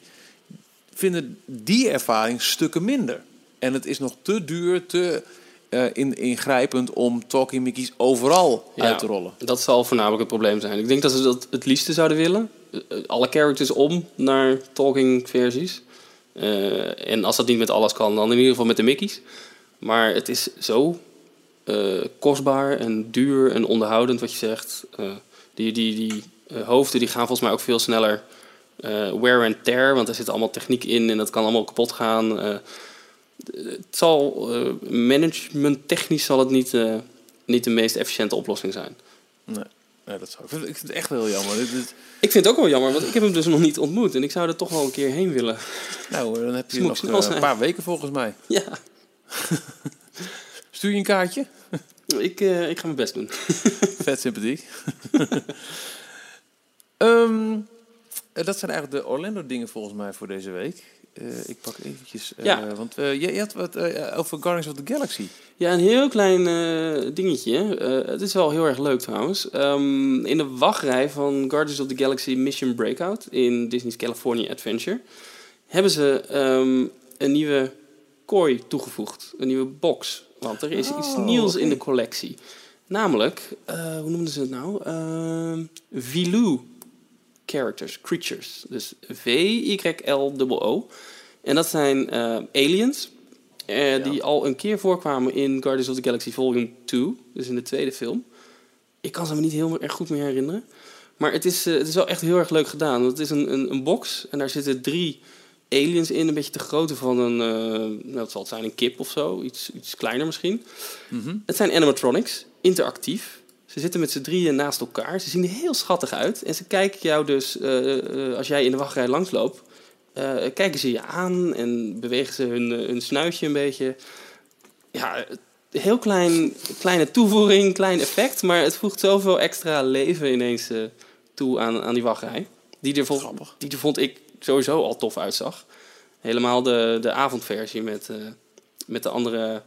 [SPEAKER 2] Vinden die ervaring stukken minder. En het is nog te duur, te in, ingrijpend om Talking Mickey's overal
[SPEAKER 3] Ja,
[SPEAKER 2] uit te rollen.
[SPEAKER 3] Dat zal voornamelijk het probleem zijn. Ik denk dat ze dat het liefste zouden willen. Eh, Alle characters om naar talking versies. Eh, en als dat niet met alles kan, dan in ieder geval met de Mickey's. Maar het is zo eh, kostbaar en duur en onderhoudend wat je zegt. Die, die, die hoofden die gaan volgens mij ook veel sneller wear and tear, want er zit allemaal techniek in en dat kan allemaal kapot gaan. Het zal management technisch zal het niet, niet de meest efficiënte oplossing zijn.
[SPEAKER 2] Nee, nee dat zou ik. vind- Ik vind het echt heel jammer. Dit, dit-
[SPEAKER 3] Ik vind het ook wel jammer, want ik heb hem dus nog niet ontmoet en ik zou er toch wel een keer heen willen.
[SPEAKER 2] nou, dan heb je nog
[SPEAKER 3] snel
[SPEAKER 2] eh, een paar weken volgens mij.
[SPEAKER 3] Ja,
[SPEAKER 2] Stuur je een kaartje?
[SPEAKER 3] ik, eh, ik ga mijn best doen.
[SPEAKER 2] Vet sympathiek. Ehm, eh, dat zijn eigenlijk de Orlando dingen volgens mij voor deze week. Eh, ik pak eventjes... eh,
[SPEAKER 3] Ja.
[SPEAKER 2] Want eh, je, je had wat over Guardians of the Galaxy.
[SPEAKER 3] Ja, een heel klein dingetje. Het is wel heel erg leuk trouwens. Ehm, in de wachtrij van Guardians of the Galaxy Mission Breakout in Disney's California Adventure hebben ze ehm, een nieuwe kooi toegevoegd. Een nieuwe box. Want er is iets
[SPEAKER 2] Oh,
[SPEAKER 3] nieuws in de collectie. Namelijk, hoe noemden ze het nou? Ehm Vilou characters, creatures. Dus V-Y-L-O-O. En dat zijn eh, aliens. eh, Die al een keer voorkwamen in Guardians of the Galaxy Volume 2. Dus in de tweede film. Ik kan ze me niet heel erg goed meer herinneren. Maar het is, eh, het is wel echt heel erg leuk gedaan. Want het is een, een, een box. En daar zitten drie aliens in. Een beetje de grootte van een... eh, nou, wat zal het zijn? Een kip of zo. Iets, iets kleiner misschien.
[SPEAKER 2] Mhm.
[SPEAKER 3] Het zijn animatronics, interactief. Ze zitten met z'n drieën naast elkaar. Ze zien er heel schattig uit. En ze kijken jou dus, eh, eh, als jij in de wachtrij langsloopt, eh, kijken ze je aan en bewegen ze hun, hun snuitje een beetje. Ja, heel klein, kleine toevoeging, klein effect, maar het voegt zoveel extra leven ineens toe aan, aan die wachtrij. Die er,
[SPEAKER 2] Grappig.
[SPEAKER 3] die er vond ik sowieso al tof uitzag. Helemaal de, de avondversie met, met de andere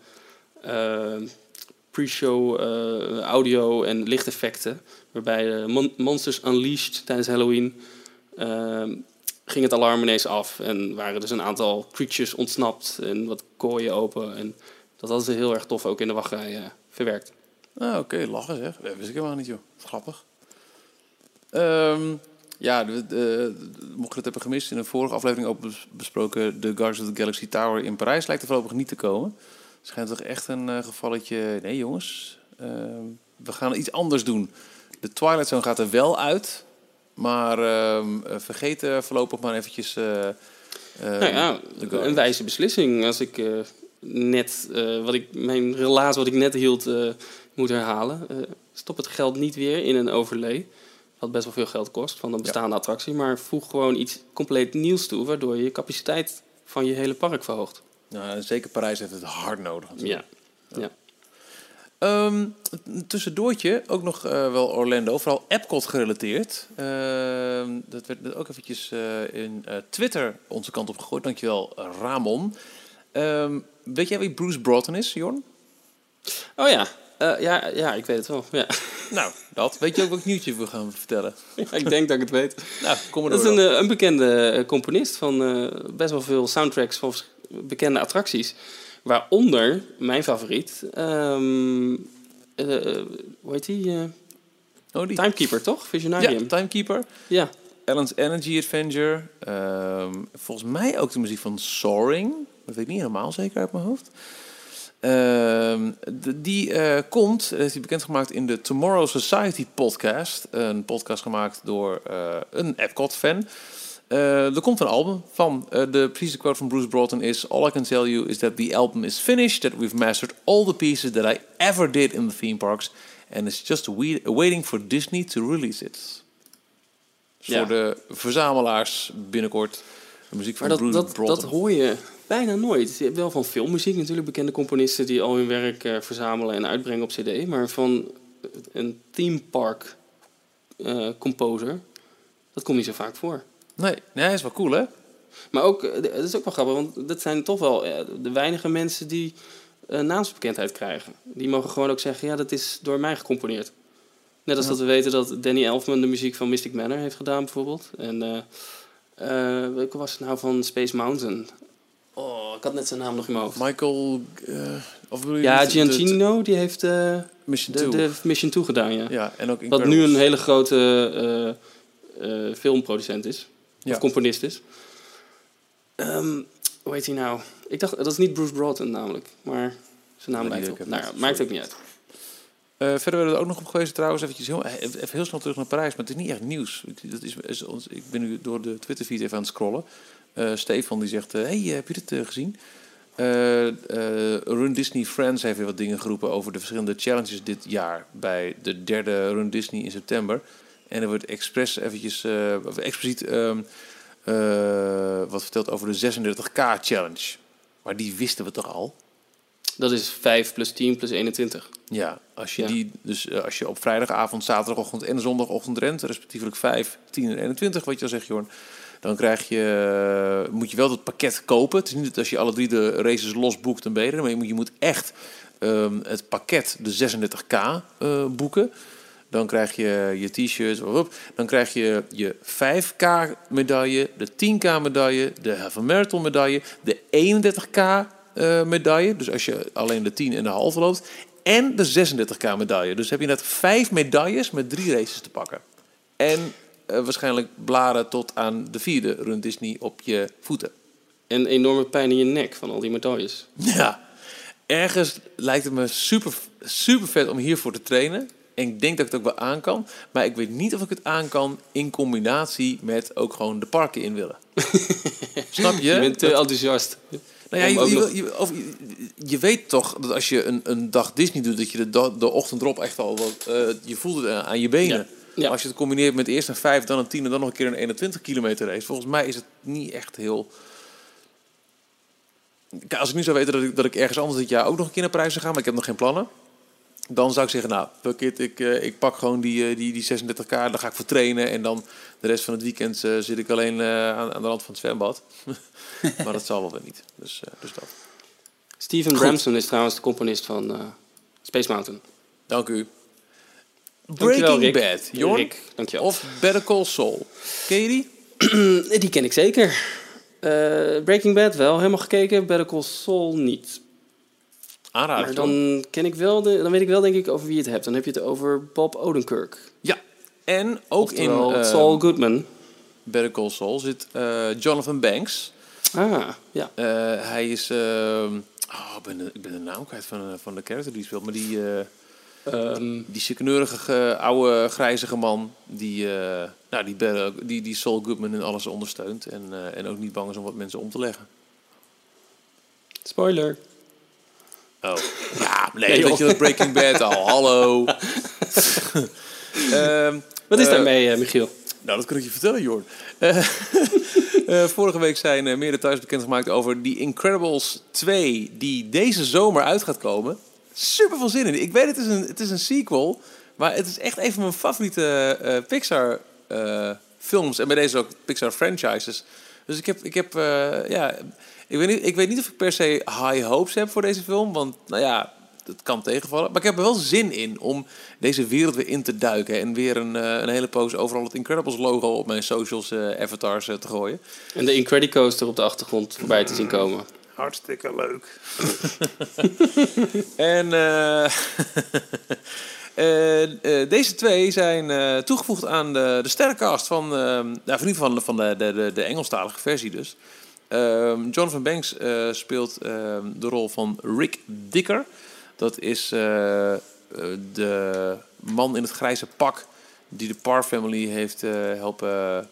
[SPEAKER 3] pre-show eh, audio en lichteffecten. Waarbij eh, Mon- Monsters Unleashed tijdens Halloween eh, ging het alarm ineens af. En waren dus een aantal creatures ontsnapt en wat kooien open. En dat hadden ze heel erg tof ook in de wachtrij eh, verwerkt.
[SPEAKER 2] Ah, oké, lachen zeg. Dat wist ik helemaal niet, joh. Grappig. Ehm, ja, de, mocht je het hebben gemist, in een vorige aflevering ook bes- besproken... de Guardians of the Galaxy Tower in Parijs lijkt er voorlopig niet te komen. Schijnt toch echt een eh, gevalletje... Nee, jongens, ehm, we gaan iets anders doen. De Twilight Zone gaat er wel uit... maar ehm, eh, vergeet eh, voorlopig maar eventjes...
[SPEAKER 3] nou ja, een wijze beslissing. Als ik net, wat ik, mijn relaas wat ik net hield, moet herhalen. stop het geld niet weer in een overlay. Wat best wel veel geld kost van een bestaande attractie. Maar voeg gewoon iets compleet nieuws toe, waardoor je je capaciteit van je hele park verhoogt.
[SPEAKER 2] Nou, zeker Parijs heeft het hard nodig. natuurlijk.
[SPEAKER 3] Ja. ja.
[SPEAKER 2] Een tussendoortje, ook nog eh, wel Orlando, vooral Epcot gerelateerd. Ehm, dat werd ook eventjes eh, in eh, Twitter onze kant op gegooid. Dankjewel, Ramon. Ehm, weet jij wie Bruce Broughton is, Jorn?
[SPEAKER 3] Oh ja. Ja, ja, ik weet het wel. Ja.
[SPEAKER 2] Nou, dat. Weet je ook welk nieuwtje we gaan vertellen?
[SPEAKER 3] ik denk dat ik het weet.
[SPEAKER 2] Nou, kom maar
[SPEAKER 3] Dat
[SPEAKER 2] door.
[SPEAKER 3] is een, een bekende componist van best wel veel soundtracks van bekende attracties. Waaronder mijn favoriet. ehm, eh, hoe heet die? eh,
[SPEAKER 2] oh, die.
[SPEAKER 3] Timekeeper, toch?
[SPEAKER 2] Ja,
[SPEAKER 3] Visionarium.
[SPEAKER 2] Timekeeper.
[SPEAKER 3] Ja.
[SPEAKER 2] Ellen's Energy Adventure. Ehm, volgens mij ook de muziek van Soaring. Dat weet ik niet helemaal zeker uit mijn hoofd. Ehm, de- die eh, komt, is die bekendgemaakt in de Tomorrow Society podcast. Een podcast gemaakt door een Epcot-fan. Eh, er komt een album van. eh, de precieze quote van Bruce Broughton is... All I can tell you is that the album is finished. That we've mastered all the pieces that I ever did in the theme parks. And it's just waiting for Disney to release it. Dus
[SPEAKER 3] Ja.
[SPEAKER 2] voor de verzamelaars binnenkort de muziek van
[SPEAKER 3] Maar dat,
[SPEAKER 2] Bruce
[SPEAKER 3] dat,
[SPEAKER 2] Broughton.
[SPEAKER 3] dat hoor je bijna nooit. Je hebt wel van filmmuziek natuurlijk bekende componisten die al hun werk eh, verzamelen en uitbrengen op CD. Maar van een theme park composer, dat komt niet zo vaak voor.
[SPEAKER 2] Nee, nee, is wel cool hè?
[SPEAKER 3] Maar ook, eh, dat is ook wel grappig, want dat zijn toch wel eh, de weinige mensen die eh, naamsbekendheid krijgen. Die mogen gewoon ook zeggen, ja, dat is door mij gecomponeerd. Net als
[SPEAKER 2] Ja.
[SPEAKER 3] dat we weten dat Danny Elfman de muziek van Mystic Manor heeft gedaan, bijvoorbeeld. En eh, welke was het nou van Space Mountain? Oh, ik had net zijn naam nog in mijn hoofd.
[SPEAKER 2] Michael... of bedoel je
[SPEAKER 3] Ja, Giancino, die heeft
[SPEAKER 2] Mission
[SPEAKER 3] de,
[SPEAKER 2] 2.
[SPEAKER 3] de Mission 2 gedaan, ja.
[SPEAKER 2] Ja, en ook
[SPEAKER 3] Wat nu een hele grote filmproducent is.
[SPEAKER 2] Ja.
[SPEAKER 3] Of componist is. Ehm, hoe heet hij nou? Ik dacht, dat is niet Bruce Broughton namelijk. Maar zijn naam lijkt op. Nou maakt ook niet uit.
[SPEAKER 2] Eh, verder werden we er ook nog op geweest trouwens. Eventjes heel, even heel snel terug naar Parijs. Maar het is niet echt nieuws. Ik, dat is, is ons, ik ben nu door de Twitter-feed even aan het scrollen. Eh, Stefan die zegt... eh, hey, heb je dit eh, gezien? Eh, Run Disney Friends heeft weer wat dingen geroepen... over de verschillende challenges dit jaar... bij de derde Run Disney in september. En er wordt expres eventjes... eh, of expliciet ehm, eh, wat verteld over de 36K challenge. Maar die wisten we toch al?
[SPEAKER 3] Dat is 5 plus 10 plus 21.
[SPEAKER 2] Ja, als je,
[SPEAKER 3] Ja.
[SPEAKER 2] die, dus, eh, als je op vrijdagavond, zaterdagochtend en zondagochtend rent, respectievelijk 5, 10 en 21, wat je al zegt, Jorn, dan krijg je, moet je wel dat pakket kopen. Het is niet dat als je alle drie de races los boekt, dan ben je er. Maar je moet, je moet echt ehm, het pakket, de 36K, eh, boeken. Dan krijg je je t-shirts, wat op. Dan krijg je je 5K medaille, de 10K medaille, de halve marathon medaille, de 31K eh, medaille. Dus als je alleen de 10 en de halve loopt. En de 36K medaille. Dus heb je net vijf medailles met drie races te pakken. En eh, waarschijnlijk blaren tot aan de vierde Run Disney op je voeten.
[SPEAKER 3] En enorme pijn in je nek van al die medailles.
[SPEAKER 2] Ja, ergens lijkt het me super, super vet om hiervoor te trainen. En ik denk dat ik het ook wel aan kan. Maar ik weet niet of ik het aan kan in combinatie met ook gewoon de parken in willen. Snap je?
[SPEAKER 3] Je bent te enthousiast.
[SPEAKER 2] Nou ja, je,
[SPEAKER 3] ook
[SPEAKER 2] je,
[SPEAKER 3] nog-
[SPEAKER 2] je- of je, je weet toch dat als je een, een dag Disney doet, dat je de, de ochtend erop echt al wat, eh, je voelt het aan- je benen.
[SPEAKER 3] Ja. Ja.
[SPEAKER 2] Als je het combineert met eerst een 5, dan een 10 en dan nog een keer een 21 kilometer race. Volgens mij is het niet echt heel. Als ik nu zou weten dat ik, dat ik ergens anders dit jaar ook nog een keer naar Parijs zou gaan, maar ik heb nog geen plannen. Dan zou ik zeggen, nou, fuck it, ik, eh, ik pak gewoon die, eh, die, die 36k, daar ga ik voor trainen. En dan de rest van het weekend eh, zit ik alleen aan, aan de rand van het zwembad. maar dat zal wel weer niet. Dus, dus dat.
[SPEAKER 3] Steven
[SPEAKER 2] Goed.
[SPEAKER 3] Bramson is trouwens de componist van Space Mountain.
[SPEAKER 2] Dank u. Breaking. Bad, Jorn.
[SPEAKER 3] Rick, dankjewel.
[SPEAKER 2] Of Better Call Saul. Ken je die?
[SPEAKER 3] Die ken ik zeker. Breaking Bad wel, helemaal gekeken. Better Call Saul niet.
[SPEAKER 2] Aanrader.
[SPEAKER 3] Maar dan, ken ik wel de, dan weet ik wel denk ik over wie je het hebt. Dan heb je het over Bob Odenkirk.
[SPEAKER 2] Ja. En ook in eh,
[SPEAKER 3] Saul Goodman.
[SPEAKER 2] Better Call Saul zit eh, Jonathan Banks.
[SPEAKER 3] Ah, ja.
[SPEAKER 2] Eh, hij is... ehm, oh, ik, ben de, ik ben de naam kwijt van, eh, van de character die speelt. Maar die,
[SPEAKER 3] Ehm,
[SPEAKER 2] die chickeneurige, eh, oude, grijzige man... die, nou, die, die, die Saul Goodman in alles ondersteunt. En, en ook niet bang is om wat mensen om te leggen.
[SPEAKER 3] spoiler.
[SPEAKER 2] Oh. Ja, nee,
[SPEAKER 3] Nee,
[SPEAKER 2] weet
[SPEAKER 3] joh.
[SPEAKER 2] je dat Breaking Bad al. Hallo. Ehm,
[SPEAKER 3] Wat is
[SPEAKER 2] eh,
[SPEAKER 3] daarmee, eh, Michiel?
[SPEAKER 2] Nou, dat kan ik je vertellen, Jorn. Eh, vorige week zijn eh, meer details bekendgemaakt over die Incredibles 2... die deze zomer uit gaat komen. Super veel zin in. Ik weet, het is een, het is een sequel... maar het is echt een van mijn favoriete eh, Pixar eh, films... en bij deze ook Pixar franchises. Dus ik heb... Ik heb eh, ja, ik weet, niet, ik weet niet of ik per se high hopes heb voor deze film... want, nou ja... Het kan tegenvallen. Maar ik heb er wel zin in om deze wereld weer in te duiken. En weer een, eh, een hele poos overal het Incredibles logo op mijn socials eh, avatars eh, te gooien.
[SPEAKER 3] En de Incredicoaster op de achtergrond voorbij te zien komen.
[SPEAKER 2] Hartstikke leuk. en eh, eh, eh, deze twee zijn eh, toegevoegd aan de, de sterrencast van, nou, in ieder geval van de, de, de, de Engelstalige versie dus. Ehm, Jonathan Banks eh, speelt ehm, de rol van Rick Dicker. Dat is eh, eh, de man in het grijze pak die de Parr family heeft helpen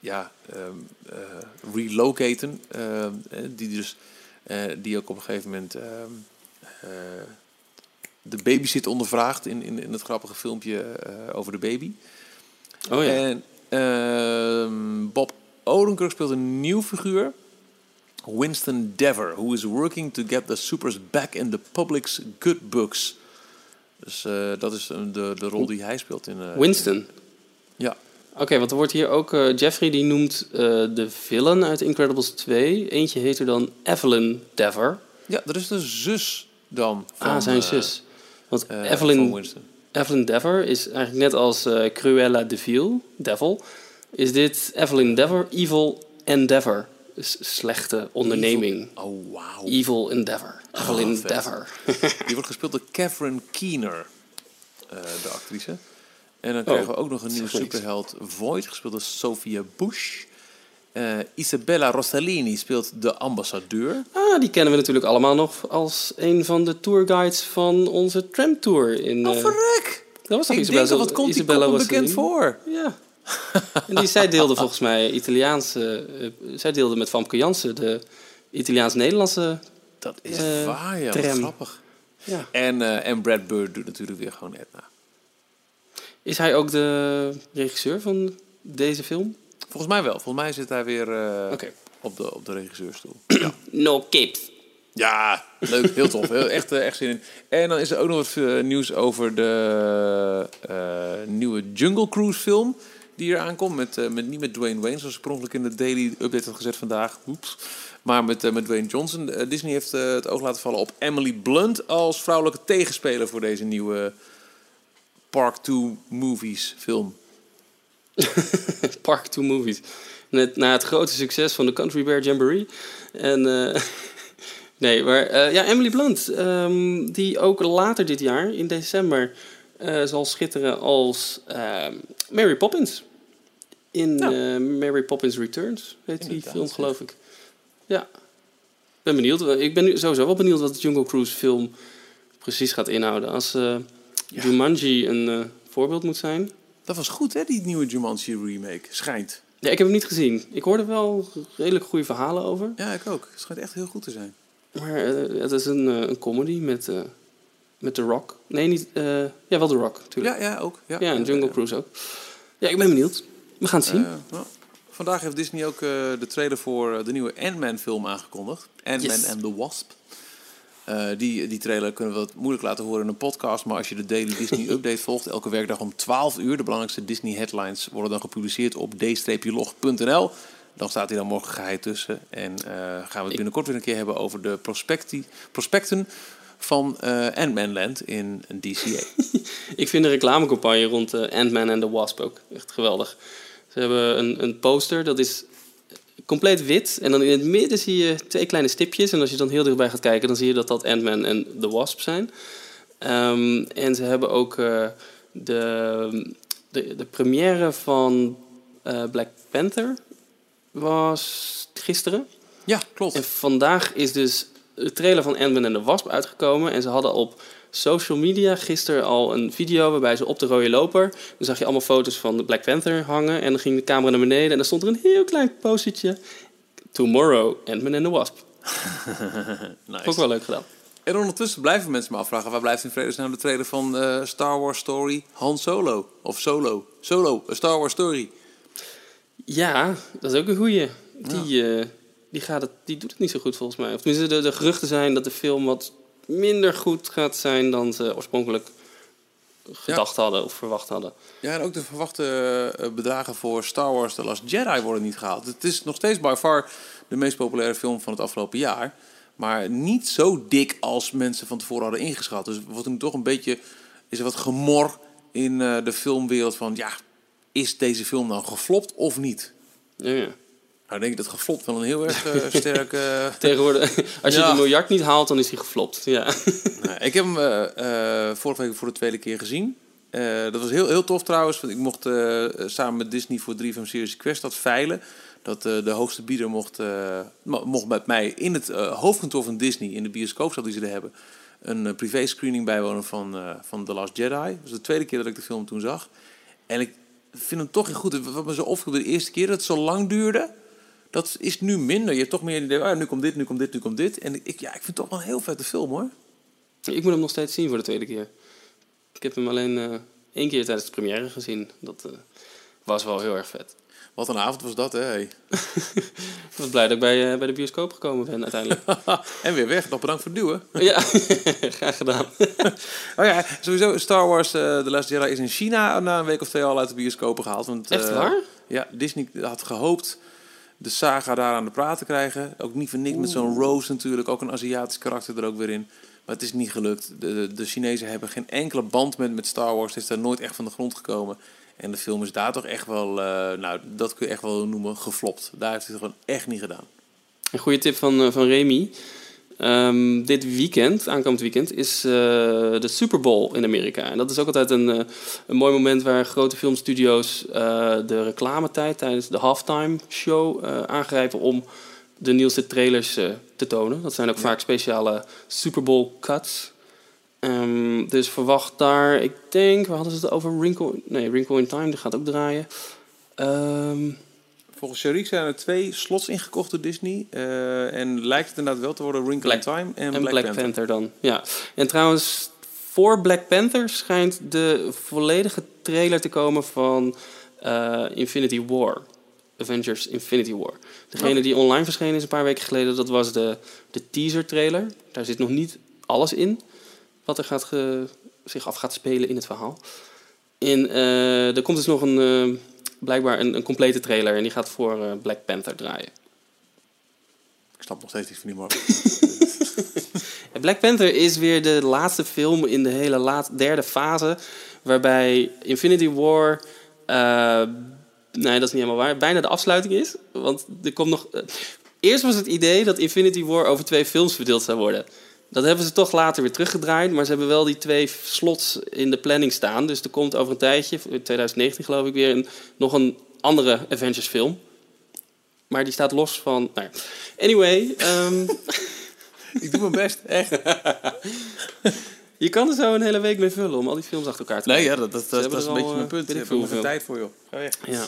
[SPEAKER 2] ja, ehm, eh, relocaten. Die, dus, die ook op een gegeven moment de babysit ondervraagt in, in, in het grappige filmpje over de baby.
[SPEAKER 3] Oh ja.
[SPEAKER 2] En Bob Odenkirk speelt een nieuw figuur. Winston Dever, who is working to get the supers back in the public's good books. Dus eh, dat is eh, de, de rol die hij speelt in. eh,
[SPEAKER 3] Winston.
[SPEAKER 2] Ja.
[SPEAKER 3] Oké, want er wordt hier ook... Jeffrey die noemt de villain uit Incredibles 2. Eentje heet er dan Evelyn Dever.
[SPEAKER 2] ja, dat is de zus dan. Van,
[SPEAKER 3] ah, zijn zus. Want Evelyn. Evelyn Dever is eigenlijk net als Cruella de Vil, Devil. Is dit Evelyn Dever, Evil Endeavor. Slechte onderneming.
[SPEAKER 2] Oh, wauw.
[SPEAKER 3] Evil Endeavor. Evelyn
[SPEAKER 2] vet.
[SPEAKER 3] Dever.
[SPEAKER 2] Die wordt gespeeld door Catherine Keener, eh, de actrice. En dan krijgen we ook nog een nieuwe
[SPEAKER 3] Oh,
[SPEAKER 2] superheld, Void, gespeeld door Sophia Bush. Eh, Isabella Rossellini speelt de ambassadeur.
[SPEAKER 3] Ah, die kennen we natuurlijk allemaal nog als een van de tourguides van onze tramtour in...
[SPEAKER 2] Oh,
[SPEAKER 3] eh,
[SPEAKER 2] verrek!
[SPEAKER 3] dat was toch
[SPEAKER 2] Ik
[SPEAKER 3] Isabella,
[SPEAKER 2] denk dat wat komt die
[SPEAKER 3] Isabella
[SPEAKER 2] koppel bekend voor.
[SPEAKER 3] Ja. En die, zij deelde volgens mij Italiaanse... eh, zij deelde met Famke Jansen de Italiaans-Nederlandse...
[SPEAKER 2] Dat is
[SPEAKER 3] Eh,
[SPEAKER 2] waar, ja. Grappig.
[SPEAKER 3] Ja.
[SPEAKER 2] En, eh, en Brad Bird doet natuurlijk weer gewoon Edna.
[SPEAKER 3] Is hij ook de regisseur van deze film?
[SPEAKER 2] Volgens mij wel. Volgens mij zit hij weer
[SPEAKER 3] Oké.
[SPEAKER 2] op, de, op de regisseurstoel.
[SPEAKER 3] No capes.
[SPEAKER 2] Ja, leuk. Heel tof. Heel, echt, echt zin in. En dan is er ook nog wat nieuws over de nieuwe Jungle Cruise film. Die hier aankomt. Met, eh, met, niet met Dwayne Wayne, zoals oorspronkelijk in de Daily Update had gezet vandaag. Oeps. Maar met, eh, met Dwayne Johnson. Eh, Disney heeft het oog laten vallen op Emily Blunt als vrouwelijke tegenspeler voor deze nieuwe Park 2 Movies film.
[SPEAKER 3] Park 2 Movies. Net na het grote succes van de Country Bear Jamboree. En, nee, maar ja, Emily Blunt, ehm, die ook later dit jaar, in december, zal schitteren als ehm, Mary Poppins. In eh, Mary Poppins Returns heet die film, geloof ik. Ja, ben benieuwd. Ik ben nu sowieso wel benieuwd wat de Jungle Cruise film precies gaat inhouden. Als eh Jumanji een eh, voorbeeld moet zijn.
[SPEAKER 2] Dat was goed, hè, die nieuwe Jumanji remake. Schijnt.
[SPEAKER 3] Ja, ik heb hem niet gezien. Ik hoorde wel redelijk goede verhalen over.
[SPEAKER 2] Ja, ik ook. Het schijnt echt heel goed te zijn.
[SPEAKER 3] Maar eh, het is een, eh, een comedy met, eh, met The Rock. Nee, niet... eh, ja, wel The Rock, natuurlijk.
[SPEAKER 2] Ja, ja, ook. Ja,
[SPEAKER 3] Ja, en Jungle
[SPEAKER 2] ja.
[SPEAKER 3] Cruise ook. Ja, ik ben benieuwd. We gaan het zien.
[SPEAKER 2] Eh, nou, vandaag heeft Disney ook eh, de trailer voor de nieuwe Ant-Man film aangekondigd. Ant-Man
[SPEAKER 3] Yes.
[SPEAKER 2] and the Wasp. Die, die trailer kunnen we wat moeilijk laten horen in een podcast. Maar als je de Daily Disney Update volgt, elke werkdag om 12 uur. De belangrijkste Disney headlines worden dan gepubliceerd op d-log.nl. Dan staat hij dan morgen geheid tussen. En gaan we het binnenkort weer een keer hebben over de prospecti, prospecten van eh Ant-Man Land in DCA.
[SPEAKER 3] Ik vind de reclamecampagne rond eh, Ant-Man and the Wasp ook echt geweldig. Ze hebben een, een poster, dat is compleet wit. En dan in het midden zie je twee kleine stipjes. En als je dan heel dichtbij gaat kijken, dan zie je dat dat Ant-Man en the Wasp zijn. Ehm, en ze hebben ook eh, de, de, de première van eh, Black Panther was gisteren.
[SPEAKER 2] ja, klopt.
[SPEAKER 3] En vandaag is dus de trailer van Ant-Man en de Wasp uitgekomen. En ze hadden op social media gisteren al een video waarbij ze op de rode loper... dan zag je allemaal foto's van de Black Panther hangen. En dan ging de camera naar beneden en dan stond er een heel klein postertje. Tomorrow, Ant-Man and the Wasp.
[SPEAKER 2] Nice.
[SPEAKER 3] Ook wel leuk gedaan.
[SPEAKER 2] En ondertussen blijven mensen me afvragen... waar blijft in vredesnaam de trailer van eh, Star Wars Story Han Solo? Of Solo? Solo, A Star Wars Story.
[SPEAKER 3] Ja, dat is ook een goeie. Die, eh, die, gaat het, die doet het niet zo goed volgens mij. Of tenminste, de, de geruchten zijn dat de film wat minder goed gaat zijn... dan ze oorspronkelijk gedacht hadden of verwacht hadden.
[SPEAKER 2] Ja, en ook de verwachte eh, bedragen voor Star Wars The Last Jedi worden niet gehaald. Het is nog steeds by far de meest populaire film van het afgelopen jaar. Maar niet zo dik als mensen van tevoren hadden ingeschat. Dus wordt er nu toch een beetje... Is er wat gemor in eh, de filmwereld van... Ja, is deze film nou geflopt of niet?
[SPEAKER 3] Ja, ja.
[SPEAKER 2] Nou, denk ik dat geflopt wel een heel erg eh, sterk... eh,
[SPEAKER 3] Tegenwoordig, als je
[SPEAKER 2] Ja.
[SPEAKER 3] de miljard niet haalt, dan is hij geflopt. Ja.
[SPEAKER 2] Nou, ik heb hem eh, vorige week voor de tweede keer gezien. Dat was heel, heel tof trouwens. Want ik mocht samen met Disney voor 3 van Series Quest dat veilen. Dat de hoogste bieder mocht, mo- mocht met mij in het hoofdkantoor van Disney, in de bioscoopzaal die ze er hebben, een privé screening bijwonen van, van The Last Jedi. Dat was de tweede keer dat ik de film toen zag. En ik vind hem toch heel goed. Wat me zo opviel de eerste keer dat het zo lang duurde. Dat is nu minder. Je hebt toch meer idee, ah, nu komt dit, nu komt dit, nu komt dit. En ik, ja, ik vind het toch wel een heel vette film hoor.
[SPEAKER 3] Ik moet hem nog steeds zien voor de tweede keer. Ik heb hem alleen eh, één keer tijdens de première gezien. Dat eh, was wel heel erg vet.
[SPEAKER 2] Wat een avond was dat, hè?
[SPEAKER 3] Ik was blij dat ik bij, eh, bij de bioscoop gekomen ben uiteindelijk.
[SPEAKER 2] en weer weg. Nog bedankt voor het duwen.
[SPEAKER 3] ja, graag gedaan.
[SPEAKER 2] Oh ja, sowieso Star Wars eh The Last Jedi is in China na een week of twee al uit de bioscopen gehaald. Want,
[SPEAKER 3] Echt waar?
[SPEAKER 2] Ja, Disney had gehoopt de saga daar aan de praat te krijgen. Ook niet voor niks met zo'n Rose natuurlijk. Ook een Aziatisch karakter er ook weer in. Maar het is niet gelukt. De, de, de Chinezen hebben geen enkele band met, met Star Wars. Het is daar nooit echt van de grond gekomen. En de film is daar toch echt wel, eh, nou, dat kun je echt wel noemen, geflopt. Daar heeft hij het gewoon echt niet gedaan.
[SPEAKER 3] Een goede tip van, eh, van Remy. Ehm, dit weekend, aankomend weekend, is uh, de Super Bowl in Amerika. En dat is ook altijd een, uh, een mooi moment waar grote filmstudio's uh, de reclametijd tijdens de halftime show aangrijpen om de nieuwste trailers te tonen. Dat zijn ook vaak speciale Super Bowl cuts. Um, dus verwacht daar, ik denk, we hadden ze het over Wrinkle, nee, Wrinkle in Time, die gaat ook draaien. Um,
[SPEAKER 2] Volgens Sharik zijn er twee slots ingekocht door Disney. Uh, en lijkt het inderdaad wel te worden Wrinkle in Time en,
[SPEAKER 3] en
[SPEAKER 2] Black,
[SPEAKER 3] Black
[SPEAKER 2] Panther.
[SPEAKER 3] Panther. dan. Ja. En trouwens, voor Black Panther schijnt de volledige trailer te komen van uh, Infinity War. Avengers Infinity War. Degene oh. die online verschenen is een paar weken geleden, dat was de, de teaser trailer. Daar zit nog niet alles in wat er gaat ge, zich af gaat spelen in het verhaal. En uh, er komt dus nog een, blijkbaar een, een, complete trailer en die gaat voor uh, Black Panther draaien.
[SPEAKER 2] Ik snap nog steeds iets van die.
[SPEAKER 3] Black Panther is weer de laatste film in de hele laat, derde fase, waarbij Infinity War, nee dat is niet helemaal waar, bijna de afsluiting is. Want er komt nog... Eerst was het idee dat Infinity War over twee films verdeeld zou worden. Dat hebben ze toch later weer teruggedraaid. Maar ze hebben wel die twee slots in de planning staan. Dus er komt over een tijdje, 2019 geloof ik weer, een, nog een andere Avengers film. Maar die staat los van... Nou ja. Anyway. Um,
[SPEAKER 2] ik doe mijn best, echt.
[SPEAKER 3] je kan er zo een hele week mee vullen om al die films achter elkaar te
[SPEAKER 2] Nee, ja, dat, dat, dat, dat is een beetje mijn punt. Ik heb er tijd voor, joh. Ga weg.
[SPEAKER 3] Ja.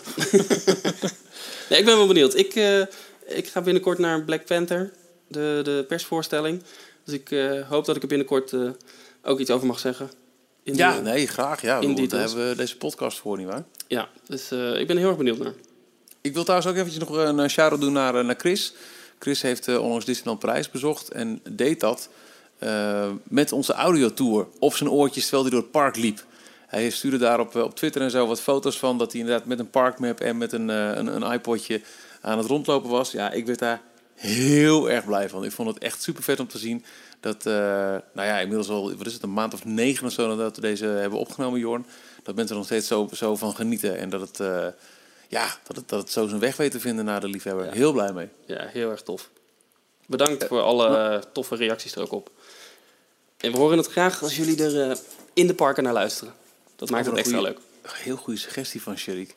[SPEAKER 3] nee, ik ben wel benieuwd. Ik, uh, ik ga binnenkort naar Black Panther, de, de persvoorstelling. Dus ik uh, hoop dat ik er binnenkort uh, ook iets over mag zeggen.
[SPEAKER 2] In ja, nee, graag. Ja, in daar hebben we deze podcast voor, nietwaar?
[SPEAKER 3] Ja, dus uh, ik ben heel erg benieuwd naar.
[SPEAKER 2] Ik wil trouwens ook eventjes nog een shout-out doen naar, naar Chris. Chris heeft onlangs Disneyland Parijs bezocht en deed dat met onze audiotour op zijn oortjes terwijl hij door het park liep. Hij stuurde daar op, op Twitter en zo wat foto's van dat hij inderdaad met een parkmap en met een, een, een iPodje aan het rondlopen was. Ja, ik werd daar heel erg blij van. Ik vond het echt super vet om te zien dat, uh, nou ja, inmiddels al, wat is het, een maand of negen of zo dat we deze hebben opgenomen, Jorn. Dat mensen er nog steeds zo, zo van genieten en dat het, uh, ja, dat het, dat het zo zijn weg weet te vinden naar de liefhebber. Ja. Heel blij mee.
[SPEAKER 3] Ja, heel erg tof. Bedankt voor alle uh, toffe reacties er ook op. En we horen het graag als jullie er in de parken naar luisteren. Dat maakt het extra
[SPEAKER 2] goeie,
[SPEAKER 3] leuk.
[SPEAKER 2] Heel goede suggestie van Sherik.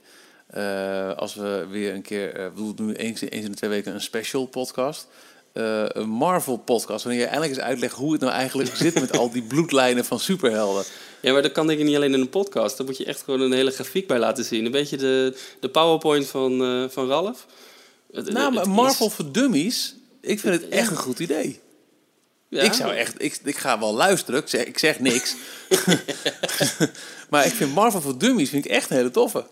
[SPEAKER 2] Uh, als we weer een keer, we doen nu eens, eens in de twee weken een special podcast. Uh, een Marvel podcast, wanneer je eindelijk eens uitlegt hoe het nou eigenlijk zit met al die bloedlijnen van superhelden.
[SPEAKER 3] Ja, maar dat kan denk ik niet alleen in een podcast. Dan moet je echt gewoon een hele grafiek bij laten zien. Een beetje de, de PowerPoint van, uh, van Ralf.
[SPEAKER 2] Het, nou, maar Marvel is... voor Dummies, ik vind het echt een goed idee. Ja? Ik zou echt, ik, ik ga wel luisteren, ik zeg, ik zeg niks. maar ik vind Marvel voor Dummies vind ik echt een hele toffe.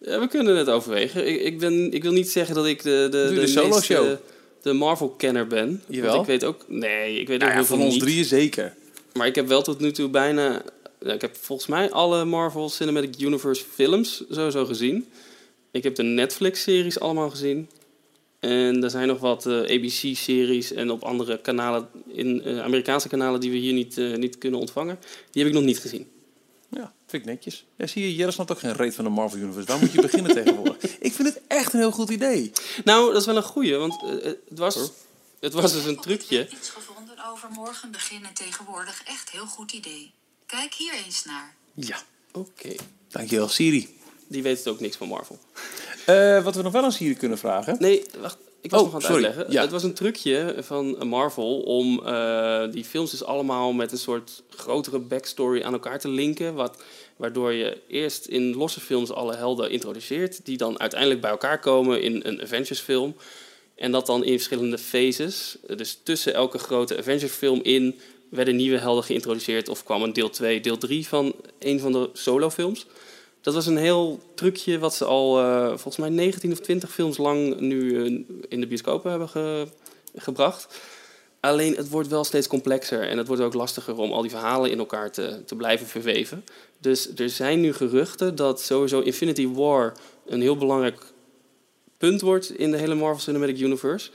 [SPEAKER 3] Ja, we kunnen het overwegen. Ik, ik, ben, ik wil niet zeggen dat ik de, de,
[SPEAKER 2] de, de solo show.
[SPEAKER 3] De, de Marvel-kenner ben.
[SPEAKER 2] Jawel.
[SPEAKER 3] Want ik weet ook... Nee, ik weet
[SPEAKER 2] nou
[SPEAKER 3] ook
[SPEAKER 2] ja, van ons
[SPEAKER 3] niet.
[SPEAKER 2] drieën zeker.
[SPEAKER 3] Maar ik heb wel tot nu toe bijna... Ja, ik heb volgens mij alle Marvel Cinematic Universe films sowieso gezien. Ik heb de Netflix-series allemaal gezien. En er zijn nog wat uh, ABC-series en op andere kanalen, in uh, Amerikaanse kanalen die we hier niet, uh, niet kunnen ontvangen. Die heb ik nog niet gezien.
[SPEAKER 2] Vind ik netjes. Ja, zie je, Jelle snapt ook geen reet van de Marvel Universe. Waar moet je beginnen tegenwoordig? Ik vind het echt een heel goed idee.
[SPEAKER 3] Nou, dat is wel een goeie, want uh, het, was, het was dus een trucje.
[SPEAKER 4] Iets gevonden over morgen beginnen tegenwoordig echt heel goed idee. Kijk hier eens naar.
[SPEAKER 2] Ja,
[SPEAKER 3] oké. Okay.
[SPEAKER 2] Dankjewel, Siri.
[SPEAKER 3] Die weet ook niks van Marvel.
[SPEAKER 2] Uh, wat we nog wel aan Siri kunnen vragen.
[SPEAKER 3] Nee, wacht. Ik was
[SPEAKER 2] oh,
[SPEAKER 3] nog aan het
[SPEAKER 2] sorry.
[SPEAKER 3] uitleggen.
[SPEAKER 2] Ja.
[SPEAKER 3] Het was een trucje van Marvel om uh, die films dus allemaal met een soort grotere backstory aan elkaar te linken. Wat, waardoor je eerst in losse films alle helden introduceert, die dan uiteindelijk bij elkaar komen in een Avengers film. En dat dan in verschillende phases. Dus tussen elke grote Avengers film in werden nieuwe helden geïntroduceerd of kwam een deel 2, deel 3 van een van de solofilms. Dat was een heel trucje wat ze al uh, volgens mij 19 of 20 films lang nu uh, in de bioscopen hebben ge gebracht. Alleen het wordt wel steeds complexer en het wordt ook lastiger om al die verhalen in elkaar te, te blijven verweven. Dus er zijn nu geruchten dat sowieso Infinity War een heel belangrijk punt wordt in de hele Marvel Cinematic Universe.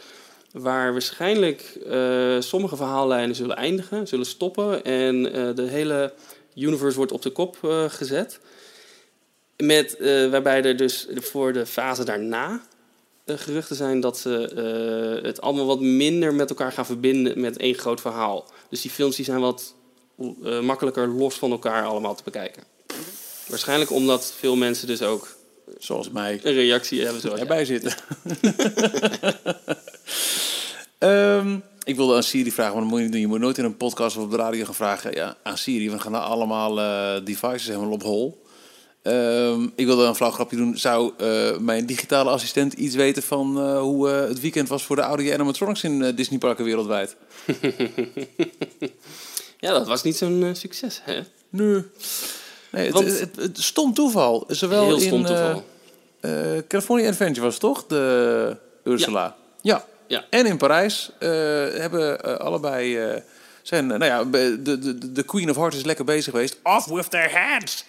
[SPEAKER 3] Waar waarschijnlijk uh, sommige verhaallijnen zullen eindigen, zullen stoppen en de hele universe wordt op de kop gezet. Met, uh, waarbij er dus voor de fase daarna eh, geruchten zijn dat ze eh, het allemaal wat minder met elkaar gaan verbinden met één groot verhaal. Dus die films die zijn wat eh, makkelijker los van elkaar allemaal te bekijken. Waarschijnlijk omdat veel mensen dus ook
[SPEAKER 2] Zoals mij.
[SPEAKER 3] een reactie hebben zoals
[SPEAKER 2] erbij zitten. Ehm, ik wilde aan Siri vragen, maar dat moet je niet doen. Je moet nooit in een podcast of op de radio gaan vragen ja, aan Siri. We gaan allemaal eh, devices helemaal op hol. Ehm, ik wilde een flauw grapje doen. Zou eh, mijn digitale assistent iets weten van eh, hoe eh, het weekend was voor de oude animatronics in Disneyparken wereldwijd?
[SPEAKER 3] Ja, dat was niet zo'n succes, hè?
[SPEAKER 2] Nee. Nee, het,
[SPEAKER 3] Want-
[SPEAKER 2] het, het, stom toeval. Zowel
[SPEAKER 3] Heel stom
[SPEAKER 2] in,
[SPEAKER 3] toeval.
[SPEAKER 2] California Adventure was het toch? De Ursula. Ja.
[SPEAKER 3] Ja.
[SPEAKER 2] En in Parijs hebben allebei... zijn, nou ja, de, de, de Queen of Hearts is lekker bezig geweest. Off with their hands!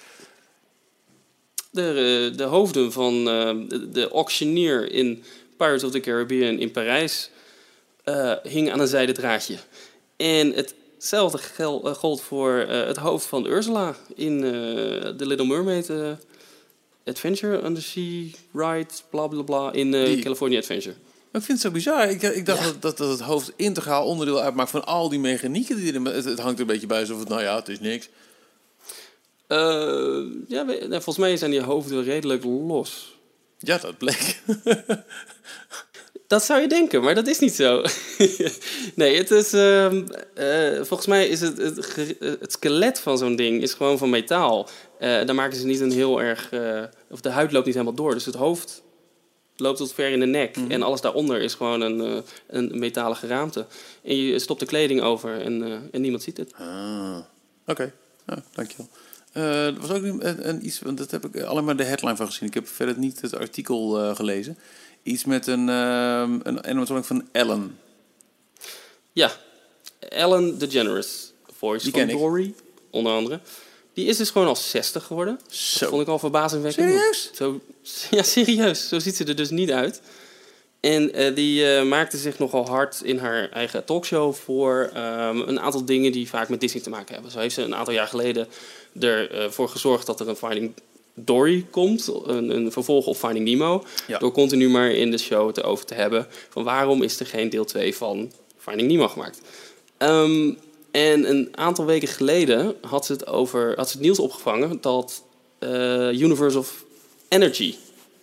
[SPEAKER 3] De, eh, de hoofden van eh, de, de auctioneer in Pirates of the Caribbean in Parijs eh hing aan een zijden draadje. En hetzelfde gel, gold voor het hoofd van Ursula in The Little Mermaid Adventure Undersea Ride, bla bla bla, in
[SPEAKER 2] Die-
[SPEAKER 3] California Adventure.
[SPEAKER 2] Ik vind het zo bizar. Ik, ik dacht
[SPEAKER 3] Ja.
[SPEAKER 2] dat, dat, dat het hoofd integraal onderdeel uitmaakt van al die mechanieken. Die erin, het, het hangt er een beetje bij alsof het, nou ja, het is niks.
[SPEAKER 3] Eh, ja, nou, volgens mij zijn die hoofden redelijk los.
[SPEAKER 2] Ja, dat bleek.
[SPEAKER 3] Dat zou je denken, maar dat is niet zo. nee, het is, ehm, eh, volgens mij is het, het, ge- het skelet van zo'n ding is gewoon van metaal. Eh daar maken ze niet een heel erg... eh, of de huid loopt niet helemaal door. Dus het hoofd loopt tot ver in de nek. En alles daaronder is gewoon een, eh, een metalen geraamte. En je stopt de kleding over en, eh, en niemand ziet het.
[SPEAKER 2] Ah, oké. Nou, dankjewel. Eh er was ook een, een, iets, want dat heb ik alleen maar de headline van gezien. Ik heb verder niet het artikel eh, gelezen. Iets met een, ehm een animatronic van Ellen.
[SPEAKER 3] Ja, Ellen DeGeneres, voice
[SPEAKER 2] Die
[SPEAKER 3] van. Dory, onder andere. Die is dus gewoon al 60 geworden.
[SPEAKER 2] Zo.
[SPEAKER 3] Dat vond ik al verbazingwekkend.
[SPEAKER 2] Serieus?
[SPEAKER 3] Zo, ja, serieus. Zo ziet ze er dus niet uit. En eh, die eh, maakte zich nogal hard in haar eigen talkshow voor ehm, een aantal dingen die vaak met Disney te maken hebben. Zo heeft ze een aantal jaar geleden ervoor gezorgd dat er een Finding Dory komt, een, een vervolg op Finding Nemo.
[SPEAKER 2] Ja.
[SPEAKER 3] Door continu maar in de show het over te hebben van waarom is er geen deel 2 van Finding Nemo gemaakt. Ehm, en een aantal weken geleden had ze het, over, had ze het nieuws opgevangen dat eh, Universe of Energy,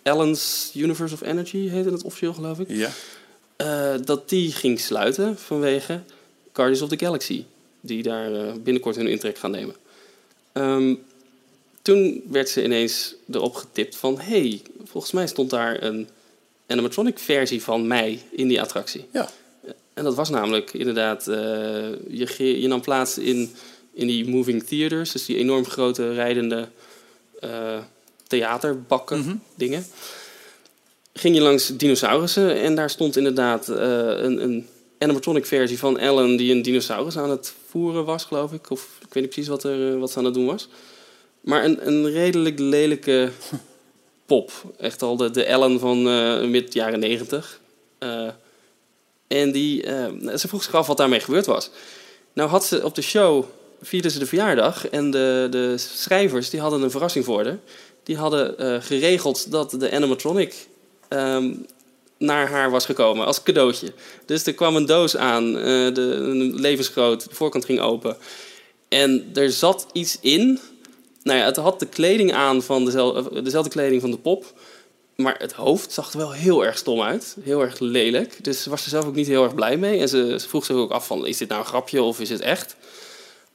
[SPEAKER 3] Ellen's Universe of Energy heette het officieel geloof ik,
[SPEAKER 2] Ja.
[SPEAKER 3] eh, dat die ging sluiten vanwege Guardians of the Galaxy, die daar eh, binnenkort hun intrek gaan nemen. Ehm, toen werd ze ineens erop getipt van, hey, volgens mij stond daar een animatronic versie van mij in die attractie.
[SPEAKER 2] Ja.
[SPEAKER 3] En dat was namelijk inderdaad, eh, je, je nam plaats in, in die moving theaters, dus die enorm grote rijdende theaterbakken,
[SPEAKER 2] Mhm.
[SPEAKER 3] dingen. Ging je langs dinosaurussen en daar stond inderdaad eh, een, een animatronic versie van Ellen die een dinosaurus aan het voeren was, geloof ik. Of ik weet niet precies wat, er, eh, wat ze aan het doen was. Maar een, een redelijk lelijke pop. Echt al de, de Ellen van mid jaren negentig. Eh, en die, ze vroeg zich af wat daarmee gebeurd was. Nou had ze op de show, vierden ze de verjaardag. En de, de schrijvers die hadden een verrassing voor haar. Die hadden eh, geregeld dat de animatronic ehm, naar haar was gekomen als cadeautje. Dus er kwam een doos aan, eh, de, een levensgroot, de voorkant ging open. En er zat iets in. Nou ja, het had de kleding aan van dezelfde, dezelfde kleding van de pop. Maar het hoofd zag er wel heel erg stom uit. Heel erg lelijk. Dus ze was er zelf ook niet heel erg blij mee. En ze, ze vroeg zich ook af van, is dit nou een grapje of is het echt?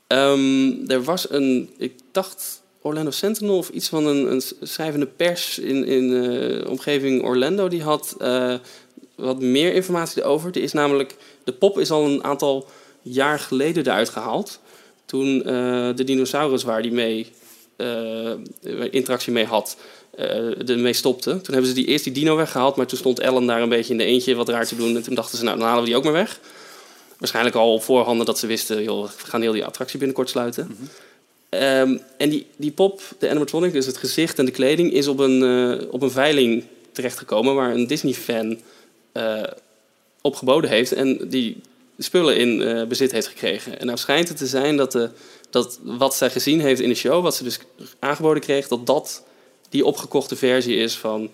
[SPEAKER 3] Ehm, er was een, ik dacht Orlando Sentinel of iets van een, een schrijvende pers in, in eh, omgeving Orlando. Die had eh, wat meer informatie erover. Er is namelijk, de pop is al een aantal jaar geleden eruit gehaald. Toen eh, de dinosaurus waar die mee interactie mee had, ermee stopte. Toen hebben ze die, eerst die dino weggehaald, maar toen stond Ellen daar een beetje in de eentje wat raar te doen. En toen dachten ze, nou dan halen we die ook maar weg. Waarschijnlijk al op voorhanden dat ze wisten, joh, we gaan heel die attractie binnenkort sluiten. Ehm, en die, die pop, de animatronic, dus het gezicht en de kleding, is op een, eh, op een veiling terechtgekomen waar een Disney-fan eh op geboden heeft en die spullen in eh, bezit heeft gekregen. En nou schijnt het te zijn dat, de, dat wat zij gezien heeft in de show, wat ze dus aangeboden kreeg, dat dat die opgekochte versie is van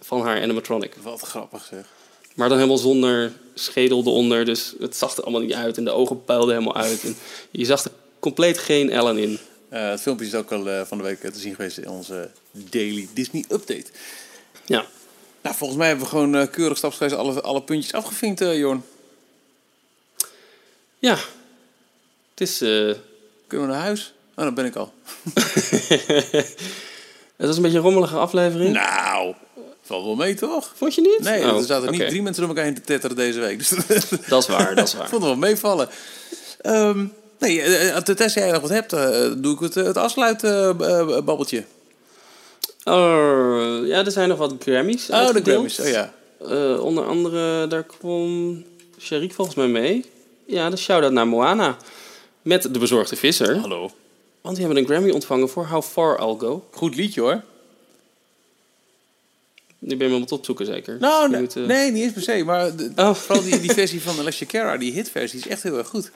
[SPEAKER 3] van haar animatronic.
[SPEAKER 2] Wat grappig zeg.
[SPEAKER 3] Maar dan helemaal zonder schedel eronder. Dus het zag er allemaal niet uit. En de ogen puilden helemaal uit. En je zag er compleet geen Ellen in.
[SPEAKER 2] Eh, het filmpje is ook al eh, van de week te zien geweest in onze Daily Disney Update.
[SPEAKER 3] Ja.
[SPEAKER 2] Nou, volgens mij hebben we gewoon eh, keurig stapsgewijs alle, alle puntjes afgevinkt, eh, Jorn.
[SPEAKER 3] Ja. Het is... eh,
[SPEAKER 2] Kunnen we naar huis? Oh, dan ben ik al.
[SPEAKER 3] het was een beetje een rommelige aflevering.
[SPEAKER 2] Nou, valt wel mee toch?
[SPEAKER 3] Vond je niet?
[SPEAKER 2] Nee,
[SPEAKER 3] Oh,
[SPEAKER 2] er zaten niet drie mensen door elkaar heen te tetteren deze week. Dus
[SPEAKER 3] Dat is waar, dat is waar.
[SPEAKER 2] vond het wel meevallen. Ehm nee, eh, eh, tenzij jij nog wat hebt, eh, doe ik het, het afsluitbabbeltje.
[SPEAKER 3] Oh, ja, er zijn nog wat Grammys
[SPEAKER 2] oh, de. Grammys. Oh ja.
[SPEAKER 3] Eh, onder andere, daar kwam Sharik volgens mij mee. Ja, de shout-out naar Moana. Met de bezorgde visser.
[SPEAKER 2] Hallo.
[SPEAKER 3] Want die hebben een Grammy ontvangen voor How Far I'll Go.
[SPEAKER 2] Goed liedje hoor.
[SPEAKER 3] Nu ben je me op het opzoeken zeker.
[SPEAKER 2] Nou, nee,
[SPEAKER 3] moet,
[SPEAKER 2] nee, niet eens per se. Maar de-
[SPEAKER 3] Oh.
[SPEAKER 2] vooral die, die versie van Alessia Cara, die hitversie, is echt heel erg goed.